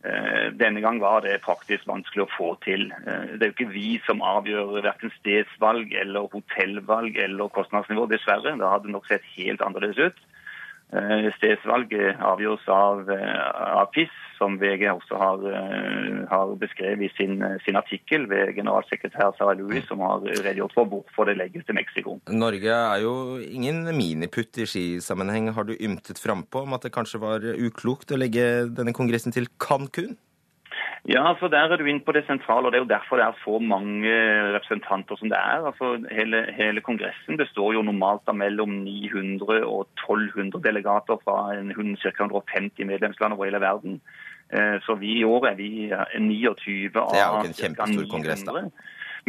Eh, denne gang var det praktisk vanskelig å få til. Eh, det er jo ikke vi som avgjør verken stedsvalg eller hotellvalg eller kostnadsnivå, dessverre. Det hadde nok sett helt annerledes ut. Stedsvalget avgjøres av, av PIS, som VG også har, eh, har beskrevet i sin, sin, artikkel ved generalsekretær Sarah Louis, som har redegjort for hvorfor det legges til Mexico. Norge er jo ingen miniputt i skisammenheng. Har du ymtet frampå om at det kanskje var uklokt å legge denne kongressen til Cancún? Ja, altså Der er du inne på det sentrale, og det er jo derfor det er så mange representanter som det er. Altså Hele, hele Kongressen består jo normalt av mellom 900 og 1200 delegater fra ca. 150 medlemsland over hele verden. Eh, så vi i år er vi 29 av Det er jo ikke en kjempestor kongress, da.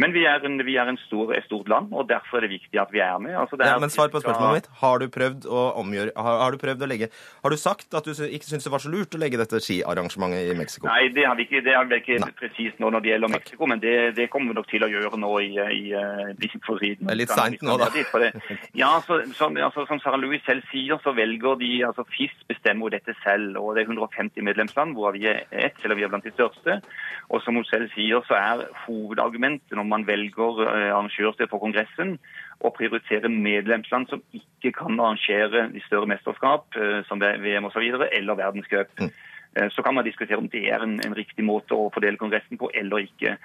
Men vi er, en, vi er en stor, et stort land, og derfor er det viktig at vi er med. Altså, er ja, men svar på spørsmålet mitt. Har du prøvd å omgjøre har, har, du prøvd å legge Har du sagt at du ikke syns det var så lurt å legge dette skiarrangementet i Mexico? Nei, det har vi ikke, det har vi ikke presist nå når det gjelder Takk. Mexico, men det, det, kommer vi nok til å gjøre nå i, i, i for Det er litt seint nå, da. Ja, så, som, altså, som Sarah Louis selv sier, så velger de altså FIS bestemmer jo dette selv. og Det er 150 medlemsland, hvor vi er ett, eller vi er blant de største. Og som hun selv sier, så er hovedargumentet når man velger eh, arrangørsted for Kongressen, og prioritere medlemsland som ikke kan arrangere de større mesterskap, eh, som VM osv., eller verdenscup. Mm. Eh, så kan man diskutere om det er en, en, riktig måte å fordele Kongressen på eller ikke.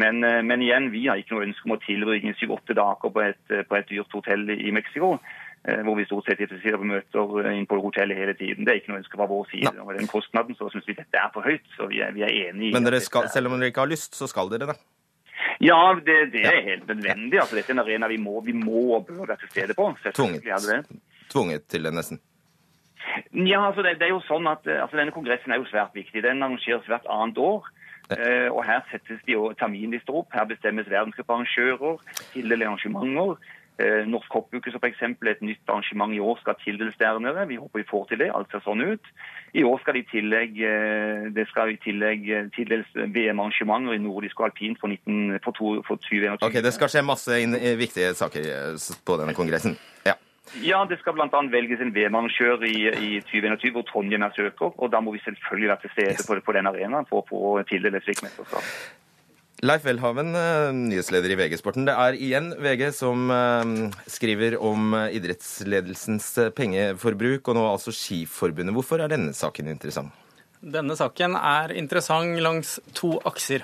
Men, men igjen, vi har ikke noe ønske om å tilbringe syv-åtte dager på et, på et dyrt hotell i Mexico hvor vi stort sett sitter på møter inn på hotellet hele tiden. Det er ikke noe ønske fra vår side. Og med den kostnaden så syns vi dette er for høyt. så vi er, vi er enige Men skal, selv om dere ikke har lyst, så skal dere det? Ja, det, det er helt nødvendig. Altså, dette er en arena vi må, vi må og bør være til stede på. Tvunget. Tvunget til det, nesten. Ja, altså det, det, er jo sånn at altså Denne kongressen er jo svært viktig. Den arrangeres hvert annet år. Uh, og Her settes de jo terminlister opp. Her bestemmes verdenscuparrangører, tildeler arrangementer. Uh, Norsk hoppuke som f.eks. et nytt arrangement i år skal tildeles der nede. Vi håper vi får til det. Alt ser sånn ut. I år skal det i tillegg, eh, det skal i tillegg eh, tildeles VM-arrangementer i nordisk og alpint for, 19, for, to, for 2021. Ok, Det skal skje masse eh, viktige saker på denne kongressen? Ja. Ja, det skal bl.a. velges en VM-arrangør i, i 2021 hvor Trondheim er søker. Og da må vi selvfølgelig være til stede yes. på, på den arenaen for å få tildelt et slikt mesterskap. Leif Welhaven, eh, nyhetsleder i VG-sporten. Det er igjen VG som eh, skriver om eh, idrettsledelsens pengeforbruk, og nå altså Skiforbundet. Hvorfor er denne saken interessant? Denne saken er interessant langs to akser.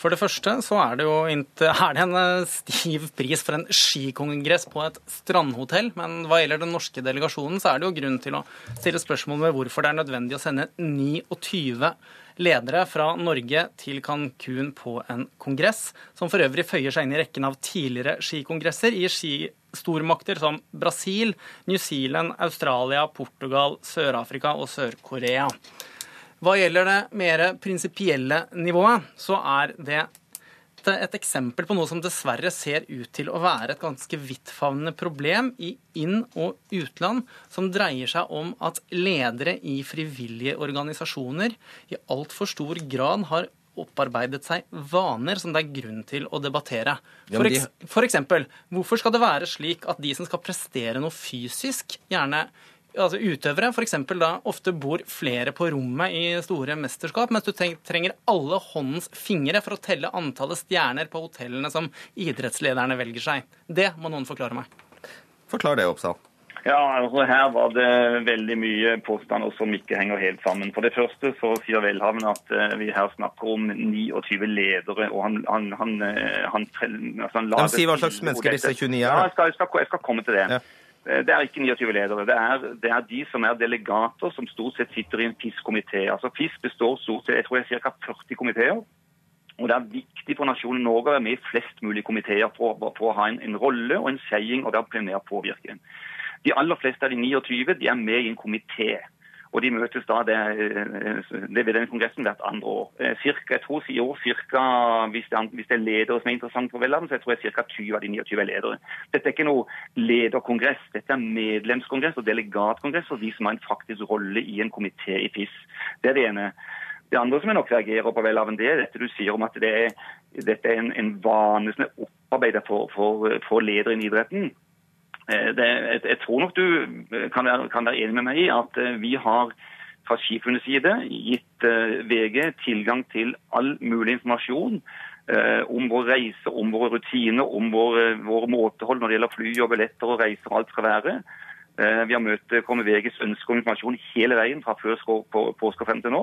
For det første så er det jo er det en stiv pris for en skikongress på et strandhotell. Men hva gjelder den norske delegasjonen, så er det jo grunn til å stille spørsmål ved hvorfor det er nødvendig å sende 29 ledere fra Norge til Cancún på en kongress, som for øvrig føyer seg inn i rekken av tidligere skikongresser i skistormakter som Brasil, New Zealand, Australia, Portugal, Sør-Afrika og Sør-Korea. Hva gjelder det mer prinsipielle nivået, så er det et eksempel på noe som dessverre ser ut til å være et ganske vidtfavnende problem i inn- og utland, som dreier seg om at ledere i frivillige organisasjoner i altfor stor grad har opparbeidet seg vaner som det er grunn til å debattere. For, for eksempel, hvorfor skal det være slik at de som skal prestere noe fysisk, gjerne altså utøvere f.eks. da ofte bor flere på rommet i store mesterskap, mens du trenger alle håndens fingre for å telle antallet stjerner på hotellene som idrettslederne velger seg. Det må noen forklare meg. Forklar det, Oppsal. Ja, altså Her var det veldig mye påstander som ikke henger helt sammen. For det første så sier Welhaven at uh, vi her snakker om 29 ledere. og han, han, han, eh, han, altså han De sier hva slags mennesker disse 29 er? Ja, jeg skal, jeg skal, jeg skal komme til det. Ja. Eh, det er ikke 29 ledere. Det er, det er, de som er delegater, som stort sett sitter i en FIS-komité. Altså FIS består stort sett jeg tror det er ca. 40 komiteer. Og Det er viktig for nasjonen Norge å være med i flest mulig komiteer for, for, å ha en, en, rolle og en saying og med å påvirke. De aller fleste av de 29 de er med i en komité. Og de møtes da det, det ved den kongressen hvert andre år. Eh, cirka, jeg tror i år cirka, hvis det, hvis det er ledere som er interessant for Velland, så jeg tror jeg ca. 20 av de 29 er ledere. Dette er ikke noe lederkongress, dette er medlemskongress og delegatkongress for de som har en faktisk rolle i en komité i FIS. Det er det ene. Det andre som jeg nok reagerer på, Welhaven, det er dette du sier om at det er, dette er en, en vane som er opparbeidet for, for, for ledere i idretten. Eh, det, jeg, jeg, tror nok du eh, kan være, kan være, enig med meg i at eh, vi har fra Skiforbundets side gitt VG tilgang til all mulig informasjon om vår reise, om våre rutiner, om våre, våre måtehold når det gjelder fly og billetter og reiser og alt skal være. Vi har møtekommet VGs ønske om informasjon hele veien fra før påske og frem til nå.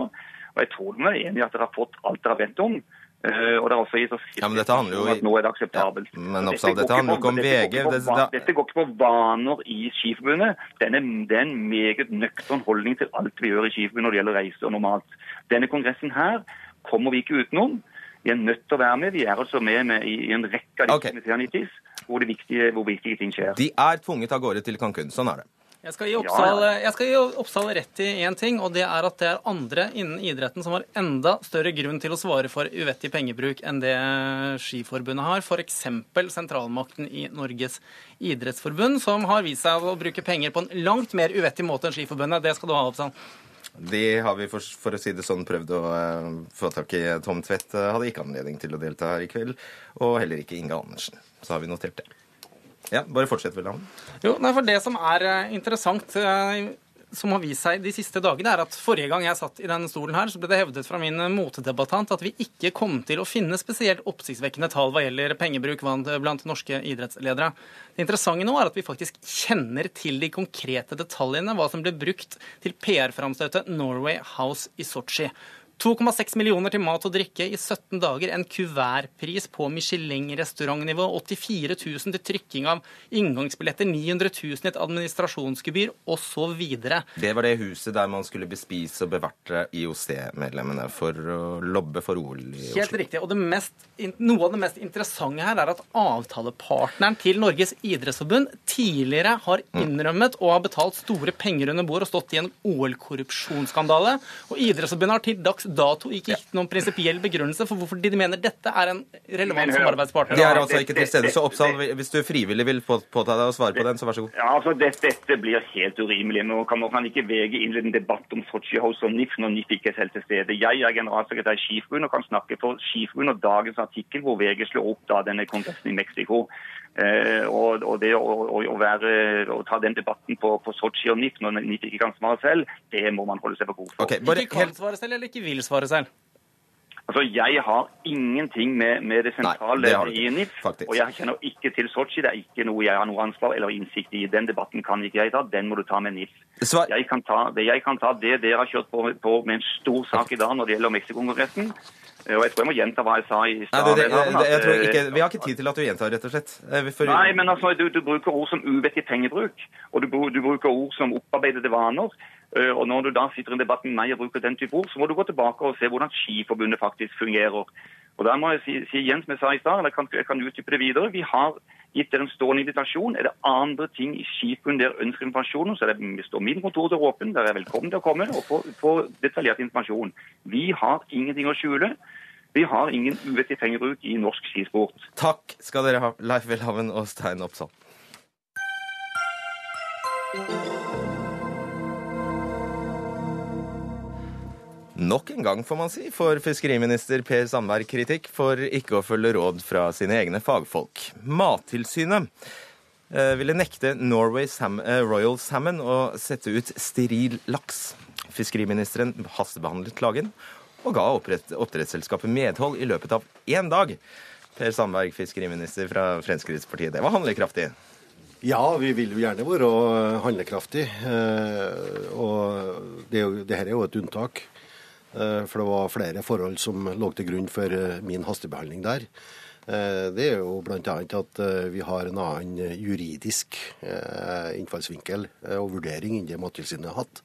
Og jeg tror de er enig i at dere har fått alt dere har bedt om. Uh, og det er oss ja, men dette handler jo at nå er det akseptabelt. Ja, men Oppsal, dette, dette handler ikke om VG. Dette, det, dette går ikke på vaner i Skiforbundet. Det er en meget nøktern holdning til alt vi gjør i Skiforbundet når det gjelder reiser normalt. Denne kongressen her kommer vi ikke utenom. Vi er nødt til å være med. Vi er altså med, med i en rekke av de okay. komiteene i TIS hvor, viktige, hvor viktige ting skjer. De er tvunget av gårde til Cancún. Sånn er det. Jeg skal, Oppsal, jeg skal gi Oppsal rett i én ting, og det er at det er andre innen idretten som har enda større grunn til å svare for uvettig pengebruk enn det Skiforbundet har. F.eks. sentralmakten i Norges idrettsforbund, som har vist seg å bruke penger på en langt mer uvettig måte enn Skiforbundet. Det skal du ha, Oppsal. Det har vi, for, for å si det sånn, prøvd å eh, få tak i. Tom Tvedt eh, hadde ikke anledning til å delta her i kveld, og heller ikke Inge Andersen. Så har vi notert det. Ja, bare fortsett Lavn. Jo, nei, for Det som er eh, interessant, eh, som har vist seg de siste dagene, er at forrige gang jeg satt i denne stolen her, så ble det hevdet fra min motedebattant at vi ikke kom til å finne spesielt oppsiktsvekkende tall hva gjelder pengebruk blant norske idrettsledere. Det interessante nå er at vi faktisk kjenner til de konkrete detaljene, hva som ble brukt til PR-framstøtet Norway House i Sotsji. 2,6 millioner til mat og drikke i 17 dager, en kuvertpris på Michelin-restaurantnivå, 84 000 til trykking av inngangsbilletter, 900 000 i et administrasjonsgebyr osv. Det var det huset der man skulle bespise og bevarte IOC-medlemmene for å lobbe for OL i Oslo. Helt riktig. Og det mest, noe av det mest interessante her er at avtalepartneren til Norges idrettsforbund tidligere har innrømmet og har betalt store penger under bord og stått i en OL-korrupsjonsskandale. Og Idrettsforbundet har til dags dato ikke ja. noen prinsipiell begrunnelse for hvorfor de mener dette er en relevant samarbeidspartner. De er altså ikke til stede, så Oppsal, hvis du frivillig vil påta deg å svare på den, så vær så god. Ja, altså dette, dette blir helt urimelig. Nå kan, man kan ikke VG innlede en debatt om Sotsji House og NIF når NIF ikke er selv til stede. Jeg er generalsekretær i Skiforbundet og kan snakke for Skiforbundet og dagens artikkel hvor VG slår opp da denne kontesten i Mexico. Eh, og, og det å, å, å, være, å ta den debatten på, på Sotsji og NIF når NIF ikke kan svare selv, det må man holde seg for god for. ikke kan svare selv eller ikke vil svare selv? Altså, Jeg har ingenting med, med det sentrale i NIF, faktisk. og jeg kjenner ikke til Sotsji. Det er ikke noe jeg har noe ansvar eller innsikt i. Den debatten kan ikke jeg ta, den må du ta med NIF. Jeg kan ta, det jeg kan ta, det dere har kjørt på, på med en stor sak i dag når det gjelder Mexico-kongressen. Og jeg tror jeg må gjenta hva jeg sa i stad. eh, vi har ikke tid til at du gjentar, rett og slett. Eh, For, Nei, men altså, du, du bruker ord som uvettig pengebruk, og du, du bruker ord som opparbeidede vaner. Eh, Og når du da sitter i en debatt med meg og bruker den type ord, så må du gå tilbake og se hvordan Skiforbundet faktisk fungerer. Og der må jeg si, si igjen som jeg sa i stad, eller jeg kan, jeg kan utdype det videre. Vi har gitt dere en stående invitasjon. Er det andre ting i Skiforbundet dere ønsker informasjon om, så det, står min kontor åpen. Dere er velkommen til å komme og få detaljert informasjon. Vi har ingenting å skjule. Vi har ingen uvettig pengebruk i norsk skisport. Takk skal dere ha, Leif Welhaven og Stein Oppsal. Nok en gang, får man si, får fiskeriminister Per Sandberg kritikk for ikke å følge råd fra sine egne fagfolk. Mattilsynet eh, ville nekte Norway eh, Royal Salmon å sette ut steril laks. Fiskeriministeren hastebehandlet klagen og ga oppdrettsselskapet medhold i løpet av én dag. Per Sandberg, fiskeriminister fra Fremskrittspartiet. Det var handlekraftig. Ja, vi vil jo gjerne være handlekraftig. eh, Og det, jo, det her er jo et unntak. Eh, For det var flere forhold som lå til grunn for eh, min hastebehandling der. Eh, Det er jo bl.a. at vi har en annen juridisk innfallsvinkel og vurdering enn det Mattilsynet har hatt.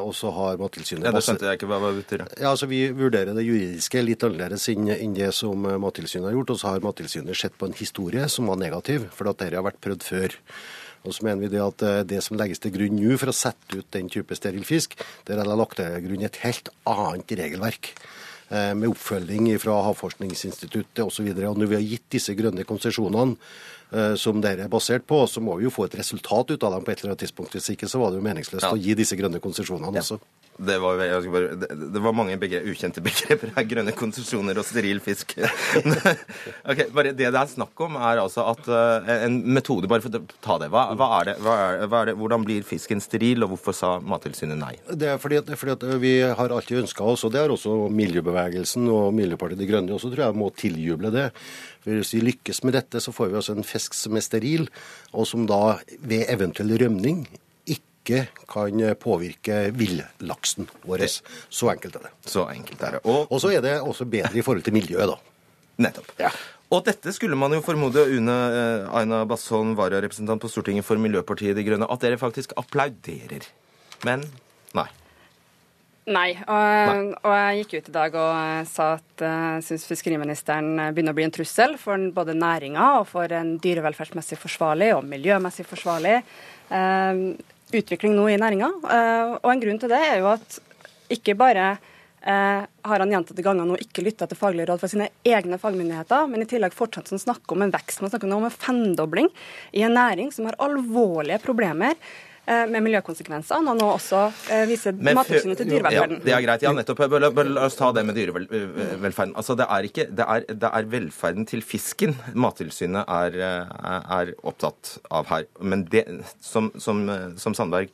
Og så har Mattilsynet Ja, det skjønte jeg ikke hva det betyr. ja, altså Vi vurderer det juridiske litt annerledes enn det som Mattilsynet har gjort. Og så har Mattilsynet sett på en historie som var negativ, for at dette har vært prøvd før. Og så mener vi det at eh, det som legges til grunn nå for å sette ut den type steril fisk, der er det lagt til grunn et helt annet regelverk. eh, Med oppfølging fra Havforskningsinstituttet osv. Og når vi har gitt disse grønne konsesjonene eh, som dette er basert på, så må vi jo få et resultat ut av dem på et eller annet tidspunkt. Hvis ikke så var det jo meningsløst å gi disse grønne konsesjonene også. Det var, bare, det, det var mange begre, ukjente begreper her. Grønne konsesjoner og steril fisk. okay, bare Det det er snakk om, er altså at uh, en metode Bare for å ta det. Hva, hva, er det, hva, er, hva er det? Hvordan blir fisken steril, og hvorfor sa Mattilsynet nei? Det er fordi at, fordi at vi har alltid ønska oss, og det har også miljøbevegelsen og Miljøpartiet De Grønne også, tror jeg må tiljuble det. For Hvis vi lykkes med dette, så får vi altså en fisk som er steril, og som da ved eventuell rømning ikke kan påvirke villaksen vår. Så enkelt er det. Så enkelt er det. Og, så er det også bedre i forhold til miljøet, da. Nettopp. Og dette skulle man jo formode, Une eh, Aina Basson, vararepresentant på Stortinget for Miljøpartiet De Grønne, at dere faktisk applauderer. Men nei. Nei, og, og, jeg gikk ut i dag og sa at jeg syns fiskeriministeren begynner å bli en trussel for både næringa og for en dyrevelferdsmessig forsvarlig og miljømessig forsvarlig eh, utvikling nå i næringa. Eh, og en grunn til det er jo at ikke bare eh, har han gjentatte ganger nå ikke lytta til faglige råd fra sine egne fagmyndigheter, men i tillegg fortsatt snakker om en vekst. Man snakker nå om en femdobling i en næring som har alvorlige problemer med miljøkonsekvenser, når nå også eh, viser Mattilsynet til dyrevelferden. Ja, det er greit. Ja, nettopp. La oss ta det med dyrevelferden. Altså, det er, ikke, det er, det er velferden til fisken Mattilsynet er, er, opptatt av her. Men det, som, som, som Sandberg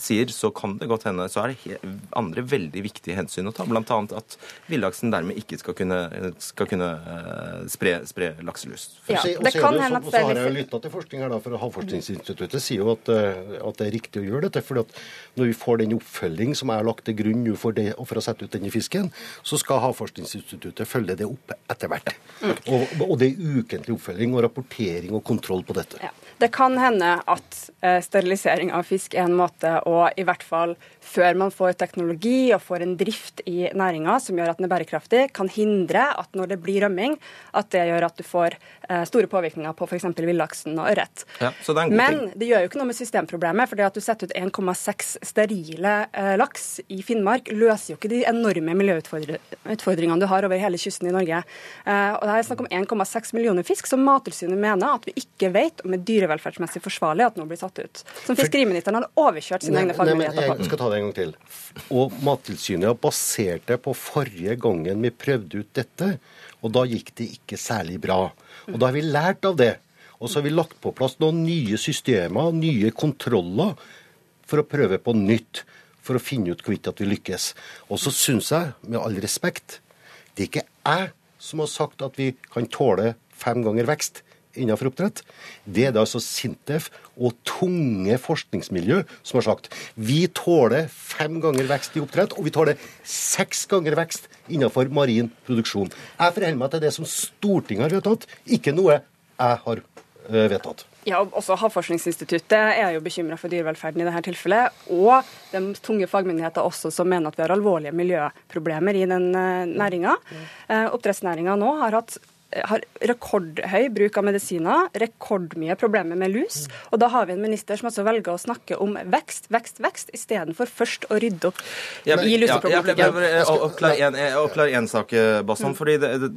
sier, så kan det godt hende så er det andre veldig viktige hensyn å ta. Bl.a. at villaksen dermed ikke skal kunne, skal kunne uh, spre, spre, lakselus. Ja, det kan hende at det er litt... Så har jeg lytta til forskning her, da, for Havforskningsinstituttet sier jo at, eh, at, det er riktig å gjøre dette. for at når vi får den oppfølging som er lagt til grunn for, det, for å sette ut denne fisken, så skal Havforskningsinstituttet følge det opp etter hvert. Mm. Og, og, det er ukentlig oppfølging og rapportering og kontroll på dette. Ja. Det kan hende at uh, sterilisering av fisk er en måte å i hvert fall før man får teknologi og får en drift i næringa som gjør at den er bærekraftig, kan hindre at når det blir rømming, at det gjør at du får eh, store påvirkninger på f.eks. villaksen og ørret. Ja, Men det gjør jo ikke noe med systemproblemet. for det at du setter ut 1,6 sterile eh, laks i Finnmark, løser jo ikke de enorme miljøutfordringene du har over hele kysten i Norge. Eh, og Det er snakk om 1,6 millioner fisk som Mattilsynet mener at vi ikke vet om er dyrevelferdsmessig forsvarlig at nå blir satt ut. Som fiskeriministeren har overkjørt sine egne fagmyndigheter på. En gang til. Og Mattilsynet basert det på forrige gangen vi prøvde ut dette, og da gikk det ikke særlig bra. Og da har vi lært av det. Og så har vi lagt på plass noen nye systemer, nye kontroller, for å prøve på nytt. For å finne ut hvorvidt at vi lykkes. Og så syns jeg, med all respekt, det er ikke jeg som har sagt at vi kan tåle fem ganger vekst innenfor oppdrett. Det er det altså Sintef og tunge forskningsmiljø som har sagt. Vi tåler fem ganger vekst i oppdrett, og vi tåler seks ganger vekst innenfor marin produksjon. Jeg forholder meg til det som Stortinget har vedtatt, ikke noe jeg har eh, vedtatt. Ja, også Havforskningsinstituttet er jo bekymra for dyrevelferden i dette tilfellet. Og de tunge fagmyndigheter også som mener at vi har alvorlige miljøproblemer i den eh, næringa. Eh, oppdrettsnæringa nå har hatt har rekordhøy bruk av medisiner, rekordmye problemer med lus. Og da har vi en minister som altså velger å snakke om vekst, vekst, vekst, istedenfor først å rydde opp i luseproblematikken. Ja, Oppklar én sak, Basson. Mm. fordi det, det,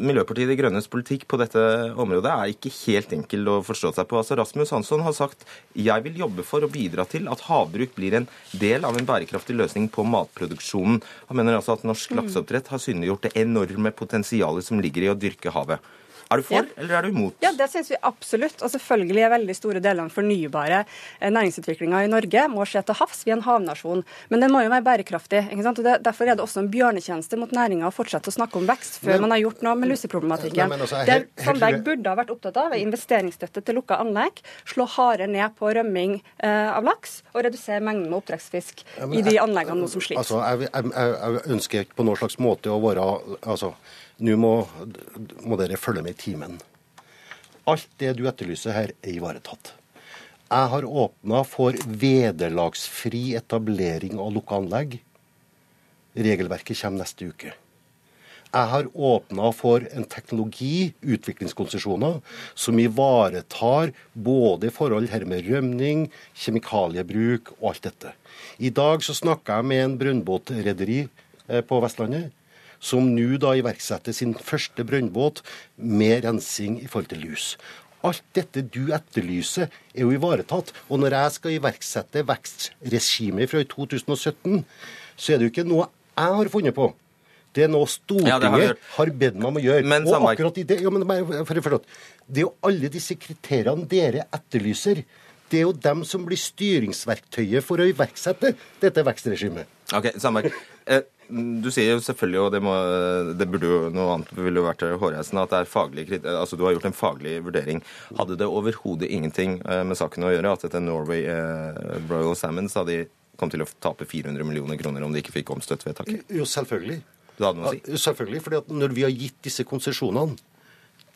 Miljøpartiet De Grønnes politikk på dette området er ikke helt enkel å forstå seg på. Altså, Rasmus Hansson har sagt jeg vil jobbe for å bidra til at havbruk blir en del av en bærekraftig løsning på matproduksjonen. Han mener altså at norsk lakseoppdrett har synliggjort det enorme potensialet som ligger i å dyrke havet. Er du for, ja. eller er du imot? Ja, Det syns vi absolutt. Og selvfølgelig er veldig store deler av den fornybare eh, næringsutviklinga i Norge må skje til havs. Vi er en havnasjon. Men den må jo være bærekraftig. ikke sant? Og det, Derfor er det også en bjørnetjeneste mot næringa å fortsette å snakke om vekst før men, man har gjort noe med luseproblematikken. Altså, det Sandberg burde ha vært opptatt av, er investeringsstøtte til lukka anlegg. Slå hardere ned på rømming eh, av laks og redusere mengden med oppdrettsfisk ja, i de anleggene nå som sliter. Altså, jeg, jeg, jeg, ønsker ikke på noen slags måte å være altså, nå må, må, dere følge med i timen. Alt det du etterlyser her, er ivaretatt. Jeg har åpna for vederlagsfri etablering av lukka anlegg. Regelverket kommer neste uke. Jeg har åpna for en teknologi, utviklingskonsesjoner, som ivaretar både forhold her med rømning, kjemikaliebruk og alt dette. I dag så snakka jeg med en brønnbåtrederi eh, på Vestlandet som nå da iverksetter sin første brønnbåt med rensing i forhold til lus. Alt dette du etterlyser, er jo ivaretatt. Og når jeg skal iverksette vekstregimet fra 2017, så er det jo ikke noe jeg har funnet på. Det er noe Stortinget ja, har, har, bedt meg om å gjøre. Men, og akkurat i det, ja, men, for, for, det er jo alle disse kriteriene dere etterlyser. Det er jo dem som blir styringsverktøyet for å iverksette dette vekstregimet. Ok, Sandberg. Eh, du sier jo selvfølgelig, og det, må, det burde jo noe annet ville jo vært hårreisende, at det er faglig, altså du har gjort en faglig vurdering. Hadde det overhodet ingenting eh, med saken å gjøre at dette Norway eh, Royal Salmon sa de kom til å tape 400 millioner kroner om de ikke fikk omstøtt vedtaket? Jo, selvfølgelig. Du hadde noe å si? Ja, selvfølgelig, fordi når vi har gitt disse konsesjonene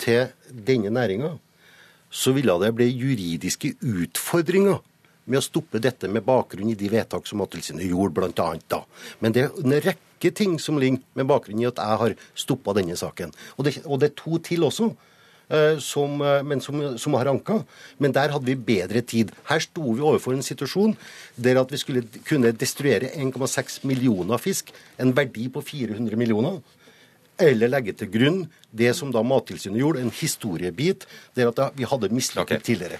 til denne næringa, så ville det bli juridiske utfordringer med å stoppe dette med bakgrunn i de vedtak som Mattilsynet gjorde, annet da. Men det er en rekke ting som ligger med bakgrunn i at jeg har stoppa denne saken. Og det, og det er to til også. eh, Som, eh, men som, som har anka. Men der hadde vi bedre tid. Her sto vi overfor en situasjon der at vi skulle kunne destruere 1,6 millioner fisk, en verdi på 400 millioner. Eller legge til grunn det som da Mattilsynet gjorde, en historiebit der at vi hadde mislykket tidligere.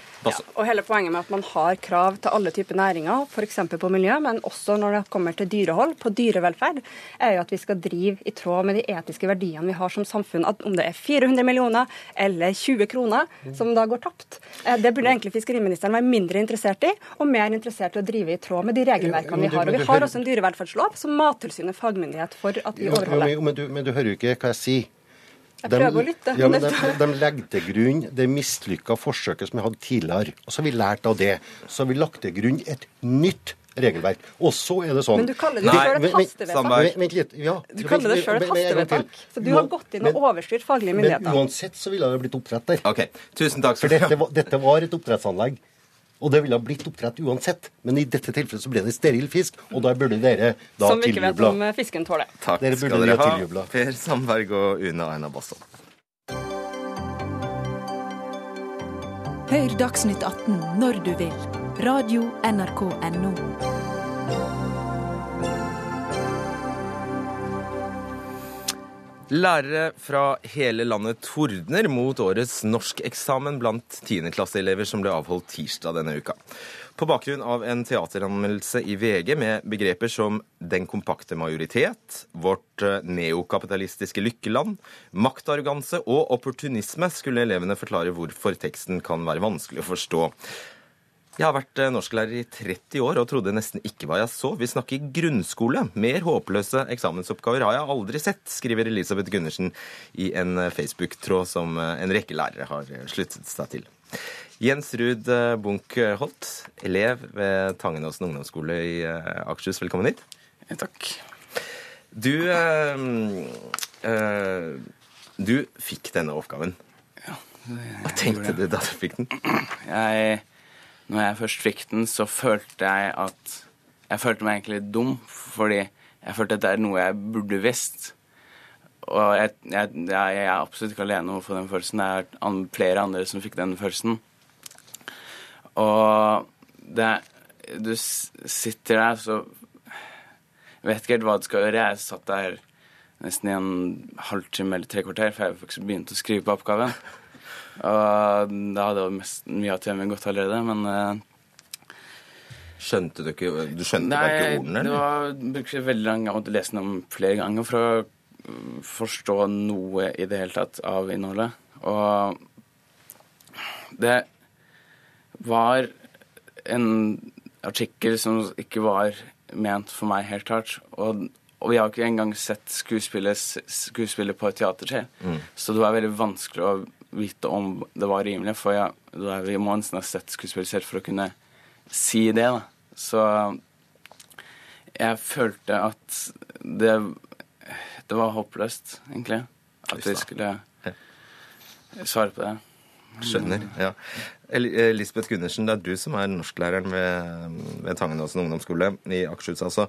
Og hele poenget med at man har krav til alle typer næringer, f.eks. på miljø, men også når det kommer til dyrehold, på dyrevelferd, er jo at vi skal drive i tråd med de etiske verdiene vi har som samfunn. At om det er 400 millioner eller 20 kroner som da går tapt, eh, det burde egentlig fiskeriministeren være mindre interessert i, og mer interessert i å drive i tråd med de regelverkene vi har. Og vi har også en dyrevelferdslov som Mattilsynet er fagmyndighet for at vi jo, overholder. men, men, du, men du hører jo ikke hva jeg sier. Jeg prøver å lytte. Ja, men de, de legger til grunn det mislykka forsøket som vi hadde tidligere. Og så har vi lært av det. Så har vi lagt til grunn et nytt regelverk. Og så er det sånn Men du kaller det selv et hastevedtak. Vent, vent litt. Ja. Du kaller det sjøl et hastevedtak. Så du har gått inn og overstyrt faglige myndigheter? Men uansett så ville det blitt oppdrett der. Okay. tusen takk For dette var, dette var et oppdrettsanlegg. Og det ville ha blitt oppdrett uansett. Men i dette tilfellet så ble det steril fisk, og da burde dere da Som vi ikke vet om eh, fisken tåler. Takk Dere skal dere ha tiljubla. Per Sandberg og Une Aina Basson. Hør Dagsnytt 18 når du vil. Radio NRK Radio.nrk.no. Lærere fra hele landet tordner mot årets norskeksamen blant tiendeklasseelever som ble avholdt tirsdag denne uka. På bakgrunn av en teateranmeldelse i VG med begreper som 'den kompakte majoritet', 'vårt eh, neokapitalistiske lykkeland', 'maktarroganse' og 'opportunisme' skulle elevene forklare hvorfor teksten kan være vanskelig å forstå. Jeg har vært eh, norsklærer i 30 år og trodde nesten ikke hva jeg så. Vi snakker grunnskole. Mer håpløse eksamensoppgaver har jeg aldri sett, skriver Elisabeth Gundersen i en eh, Facebook-tråd som eh, en rekke lærere har sluttet seg til. Jens Ruud Bunch-Holt, elev ved Tangenåsen ungdomsskole i Akershus. Velkommen hit. Takk. Du øh, øh, Du fikk denne oppgaven. Ja. Hva tenkte du da du fikk den? Jeg, når jeg først fikk den, så følte jeg at Jeg følte meg egentlig dum, fordi jeg følte at det er noe jeg burde visst. Og jeg, jeg, jeg, jeg er absolutt ikke alene om å få den følelsen. Det er flere andre som fikk den følelsen. Og det Du sitter der, så vet ikke helt hva du skal gjøre. Jeg satt der nesten i en halvtime eller tre kvarter for jeg faktisk begynte å skrive på oppgaven. Og da hadde jo mest, mye av timen gått allerede, men eh, Skjønte du ikke Du skjønte Nei, bare ikke ordene, det eller? var brukte veldig lang gang å lese dem flere ganger for å mm, forstå noe i det hele tatt av innholdet. Og det var en artikkel som ikke var ment for meg helt klart. Og, og vi har ikke engang sett skuespillet på et teater selv. Mm. Så det var veldig vanskelig å vite om det var rimelig, for jeg, da vi må nesten ha sett skuespillet selv for å kunne si det. da. Så jeg følte at det, det var håpløst, egentlig. At vi skulle svare på det. Skjønner. ja. Lisbeth Gundersen, det er du som er norsklæreren ved, ved Tangenåsen ungdomsskole i Akershus. altså.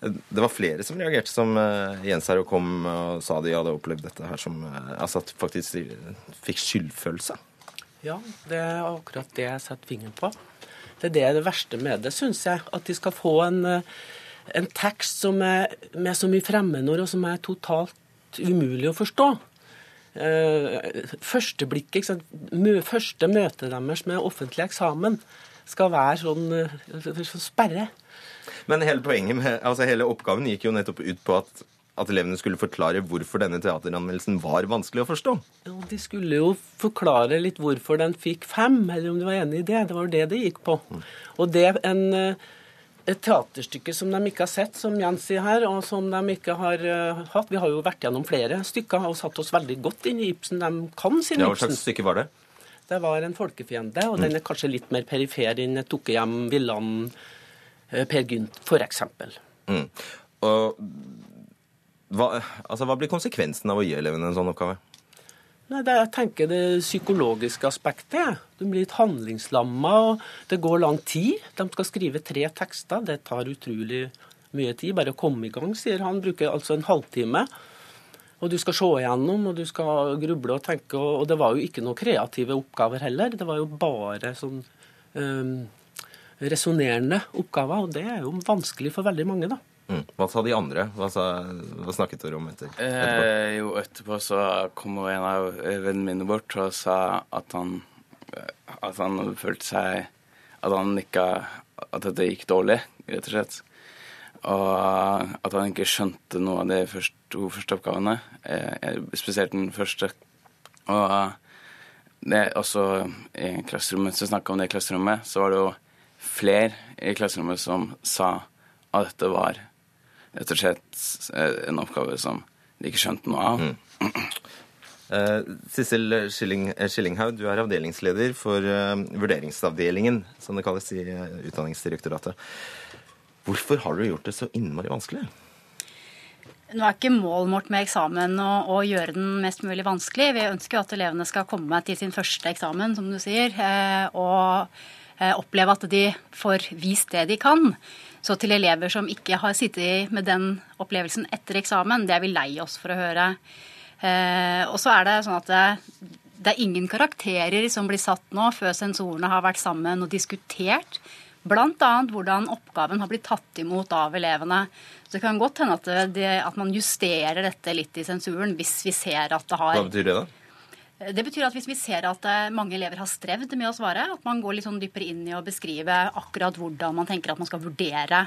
Det var flere som reagerte som eh, Jens her og kom og sa de hadde opplevd dette her som eh, Altså at faktisk de fikk skyldfølelse. Ja, det er akkurat det jeg setter fingeren på. Det er det, det verste med det, syns jeg. At de skal få en, eh, en tekst som er med så mye fremmedord, og som er totalt umulig å forstå. Eh, første blikk? Første møtet deres med offentlig eksamen skal være sånn, eh, sånn sperre. Men hele poenget med, altså hele oppgaven gikk jo nettopp ut på at, at elevene skulle forklare hvorfor denne teateranmeldelsen var vanskelig å forstå. Jo, de skulle jo forklare litt hvorfor den fikk fem, eller om de var enig i det. Det var jo det det gikk på. Og det en, eh, et teaterstykke som de ikke har sett, som Jens sier her, og som de ikke har uh, hatt. Vi har jo vært gjennom flere stykker og satt oss veldig godt inn i Ibsen. De kan sin Ja, hva slags stykke var det? Det var en folkefiende, og den er kanskje litt mer perifer enn Dukkehjem, Villand, Per Gynt, eksempel. Mm. Og hva, altså, hva blir konsekvensen av å gi elevene en sånn oppgave? Nei, det, Jeg tenker det psykologiske aspektet. De blir litt handlingslamma, det går lang tid. De skal skrive tre tekster. Det tar utrolig mye tid. Bare å komme i gang, sier han. Bruker altså en halvtime. Og du skal se igjennom, og du skal gruble og tenke. Og det var jo ikke noen kreative oppgaver heller. Det var jo bare sånn um, resonnerende oppgaver, og det er jo vanskelig for veldig mange, da. Mm. Hva sa de andre? Hva, sa, hva snakket dere om etter? Eh, jo, etterpå så kom en av vennene mine bort og sa at han at han følte seg At han ikke At dette gikk dårlig, rett og slett. Og at han ikke skjønte noe av de første, to første oppgavene. Eh, spesielt den første. Og det også i klasserommet, så snakka om det i klasserommet, så var det jo flere i klasserommet som sa at dette var rett og slett en oppgave som de ikke skjønte noe av. Mm. Uh, Sissel Schilling, Schillinghaug, du er avdelingsleder for vurderingsavdelingen, som det kalles i Utdanningsdirektoratet. Hvorfor har du gjort det så innmari vanskelig? Nå er ikke målet vårt med eksamen å, å, gjøre den mest mulig vanskelig. Vi ønsker at elevene skal komme til sin første eksamen, som du sier, og oppleve at de får vist det de kan. Så til elever som ikke har sittet med den opplevelsen etter eksamen, det er vi lei oss for å høre. Eh, og så er det sånn at det, det, er ingen karakterer som blir satt nå før sensorene har vært sammen og diskutert. Bl.a. hvordan oppgaven har blitt tatt imot av elevene. Så det kan godt hende at, det, at man justerer dette litt i sensuren hvis vi ser at det har Hva betyr det, da? Det betyr at hvis vi ser at eh, mange elever har strevd med å svare, at man går litt sånn dypere inn i å beskrive akkurat hvordan man tenker at man skal vurdere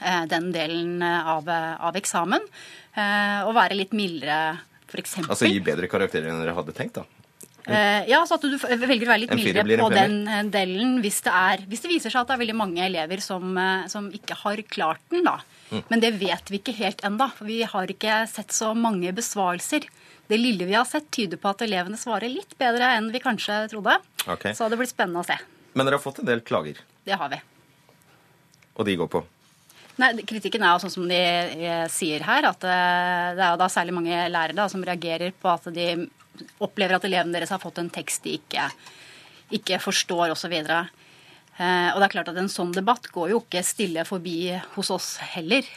eh, den delen av, av eksamen, og være litt mildere f.eks. Altså gi bedre karakterer enn dere hadde tenkt, da? Ja, så at du velger å være litt mildere på den delen hvis det, er, hvis det, viser seg at det er veldig mange elever som, som ikke har klart den. da. Mm. Men det vet vi ikke helt for vi har ikke sett så mange besvarelser. Det lille vi har sett, tyder på at elevene svarer litt bedre enn vi kanskje trodde. Okay. Så det blir spennende å se. Men dere har fått en del klager? Det har vi. Og de går på? Nei, Kritikken er jo sånn som de eh, sier her, at eh, det er jo da særlig mange lærere da, som reagerer på at de opplever at elevene deres har fått en tekst de ikke, ikke forstår osv. Eh, og det er klart at En sånn debatt går jo ikke stille forbi hos oss heller.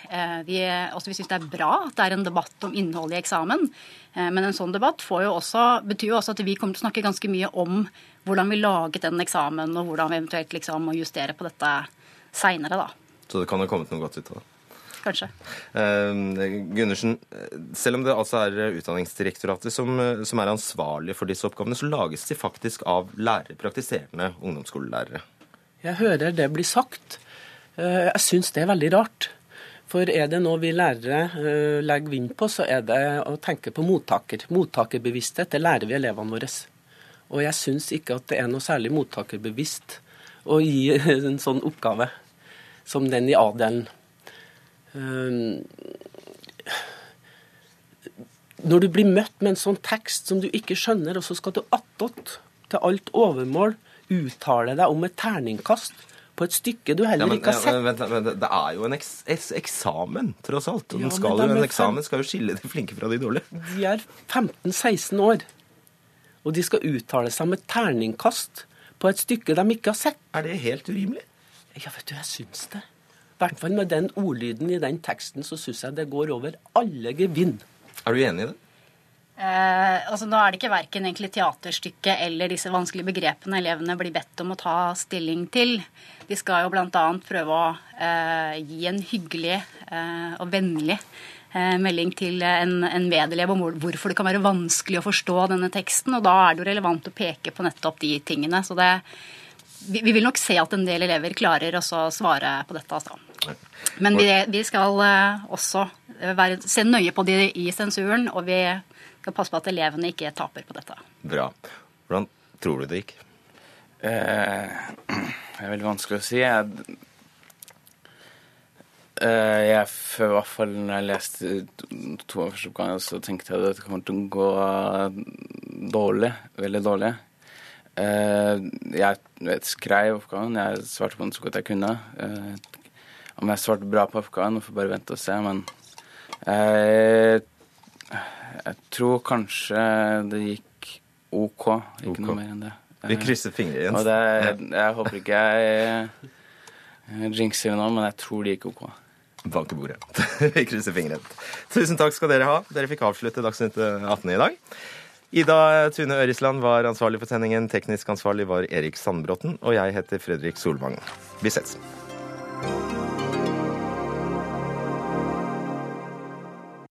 Vi, også vi syns det er bra at det er en debatt om innholdet i eksamen. Men en sånn debatt jo også, betyr jo også at vi kommer til å snakke ganske mye om hvordan vi laget den eksamen, og hvordan vi eventuelt liksom må justere på dette seinere. da. Så det kan ha kommet noe godt ut av det. Kanskje. Eh, Gundersen, selv om det altså er Utdanningsdirektoratet som, som, er ansvarlig for disse oppgavene, så lages de faktisk av lærere, praktiserende ungdomsskolelærere. Jeg hører det blir sagt. Uh, jeg syns det er veldig rart. For er det noe vi lærere uh, legger vind på, så er det å tenke på mottaker. Mottakerbevissthet, det lærer vi elevene våre. Og jeg syns ikke at det er noe særlig mottakerbevisst å gi en sånn oppgave som den i A-delen. når du blir møtt med en sånn tekst som du ikke skjønner, og så skal du attåt til alt overmål uttale deg om et terningkast på et stykke du heller ja, men, ikke har sett. Ja, men, men, det er jo en eks eksamen, tross alt. Ja, skal jo, en eksamen skal jo skille de flinke fra de dårlige. De er 15-16 år, og de skal uttale seg med terningkast på et stykke de ikke har sett. Er det helt urimelig? Ja, vet du, jeg syns det. I hvert fall med den ordlyden i den teksten, så syns jeg det går over alle gevinn. Er du enig i det? Eh, altså Nå er det ikke verken egentlig teaterstykket eller disse vanskelige begrepene elevene blir bedt om å ta stilling til. De skal jo bl.a. prøve å eh, gi en hyggelig eh, og vennlig eh, melding til en, en medelev om hvorfor det kan være vanskelig å forstå denne teksten. Og da er det jo relevant å peke på nettopp de tingene. Så det, vi, vi, vil nok se at en del elever klarer å svare på dette. Altså. Men vi, vi skal uh, også være, se nøye på de i sensuren, og vi skal passe på at elevene ikke taper på dette. Bra. Hvordan tror du det gikk? Eh, det er veldig vanskelig å si. Jeg, eh, jeg i hvert fall når jeg leste to av første oppgangene, så tenkte jeg at det kommer til å gå dårlig. Veldig dårlig. Eh, jeg vet, skrev oppgaven. Jeg svarte på den så godt jeg kunne. Eh, om jeg svarte bra på oppgaven, får bare vente og se, men jeg, tror kanskje det gikk OK. Ikke noe mer enn det. Vi krysser fingre, Jens. Og det, jeg, jeg håper ikke jeg, jinxer nå, men jeg tror det gikk OK. Bank i bordet. Vi krysser fingrene. Tusen takk skal dere ha. Dere fikk avslutte Dagsnytt 18 i dag. Ida Tune Ørisland var ansvarlig for sendingen. Teknisk ansvarlig var Erik Sandbråten. Og jeg heter Fredrik Solvang. Vi ses.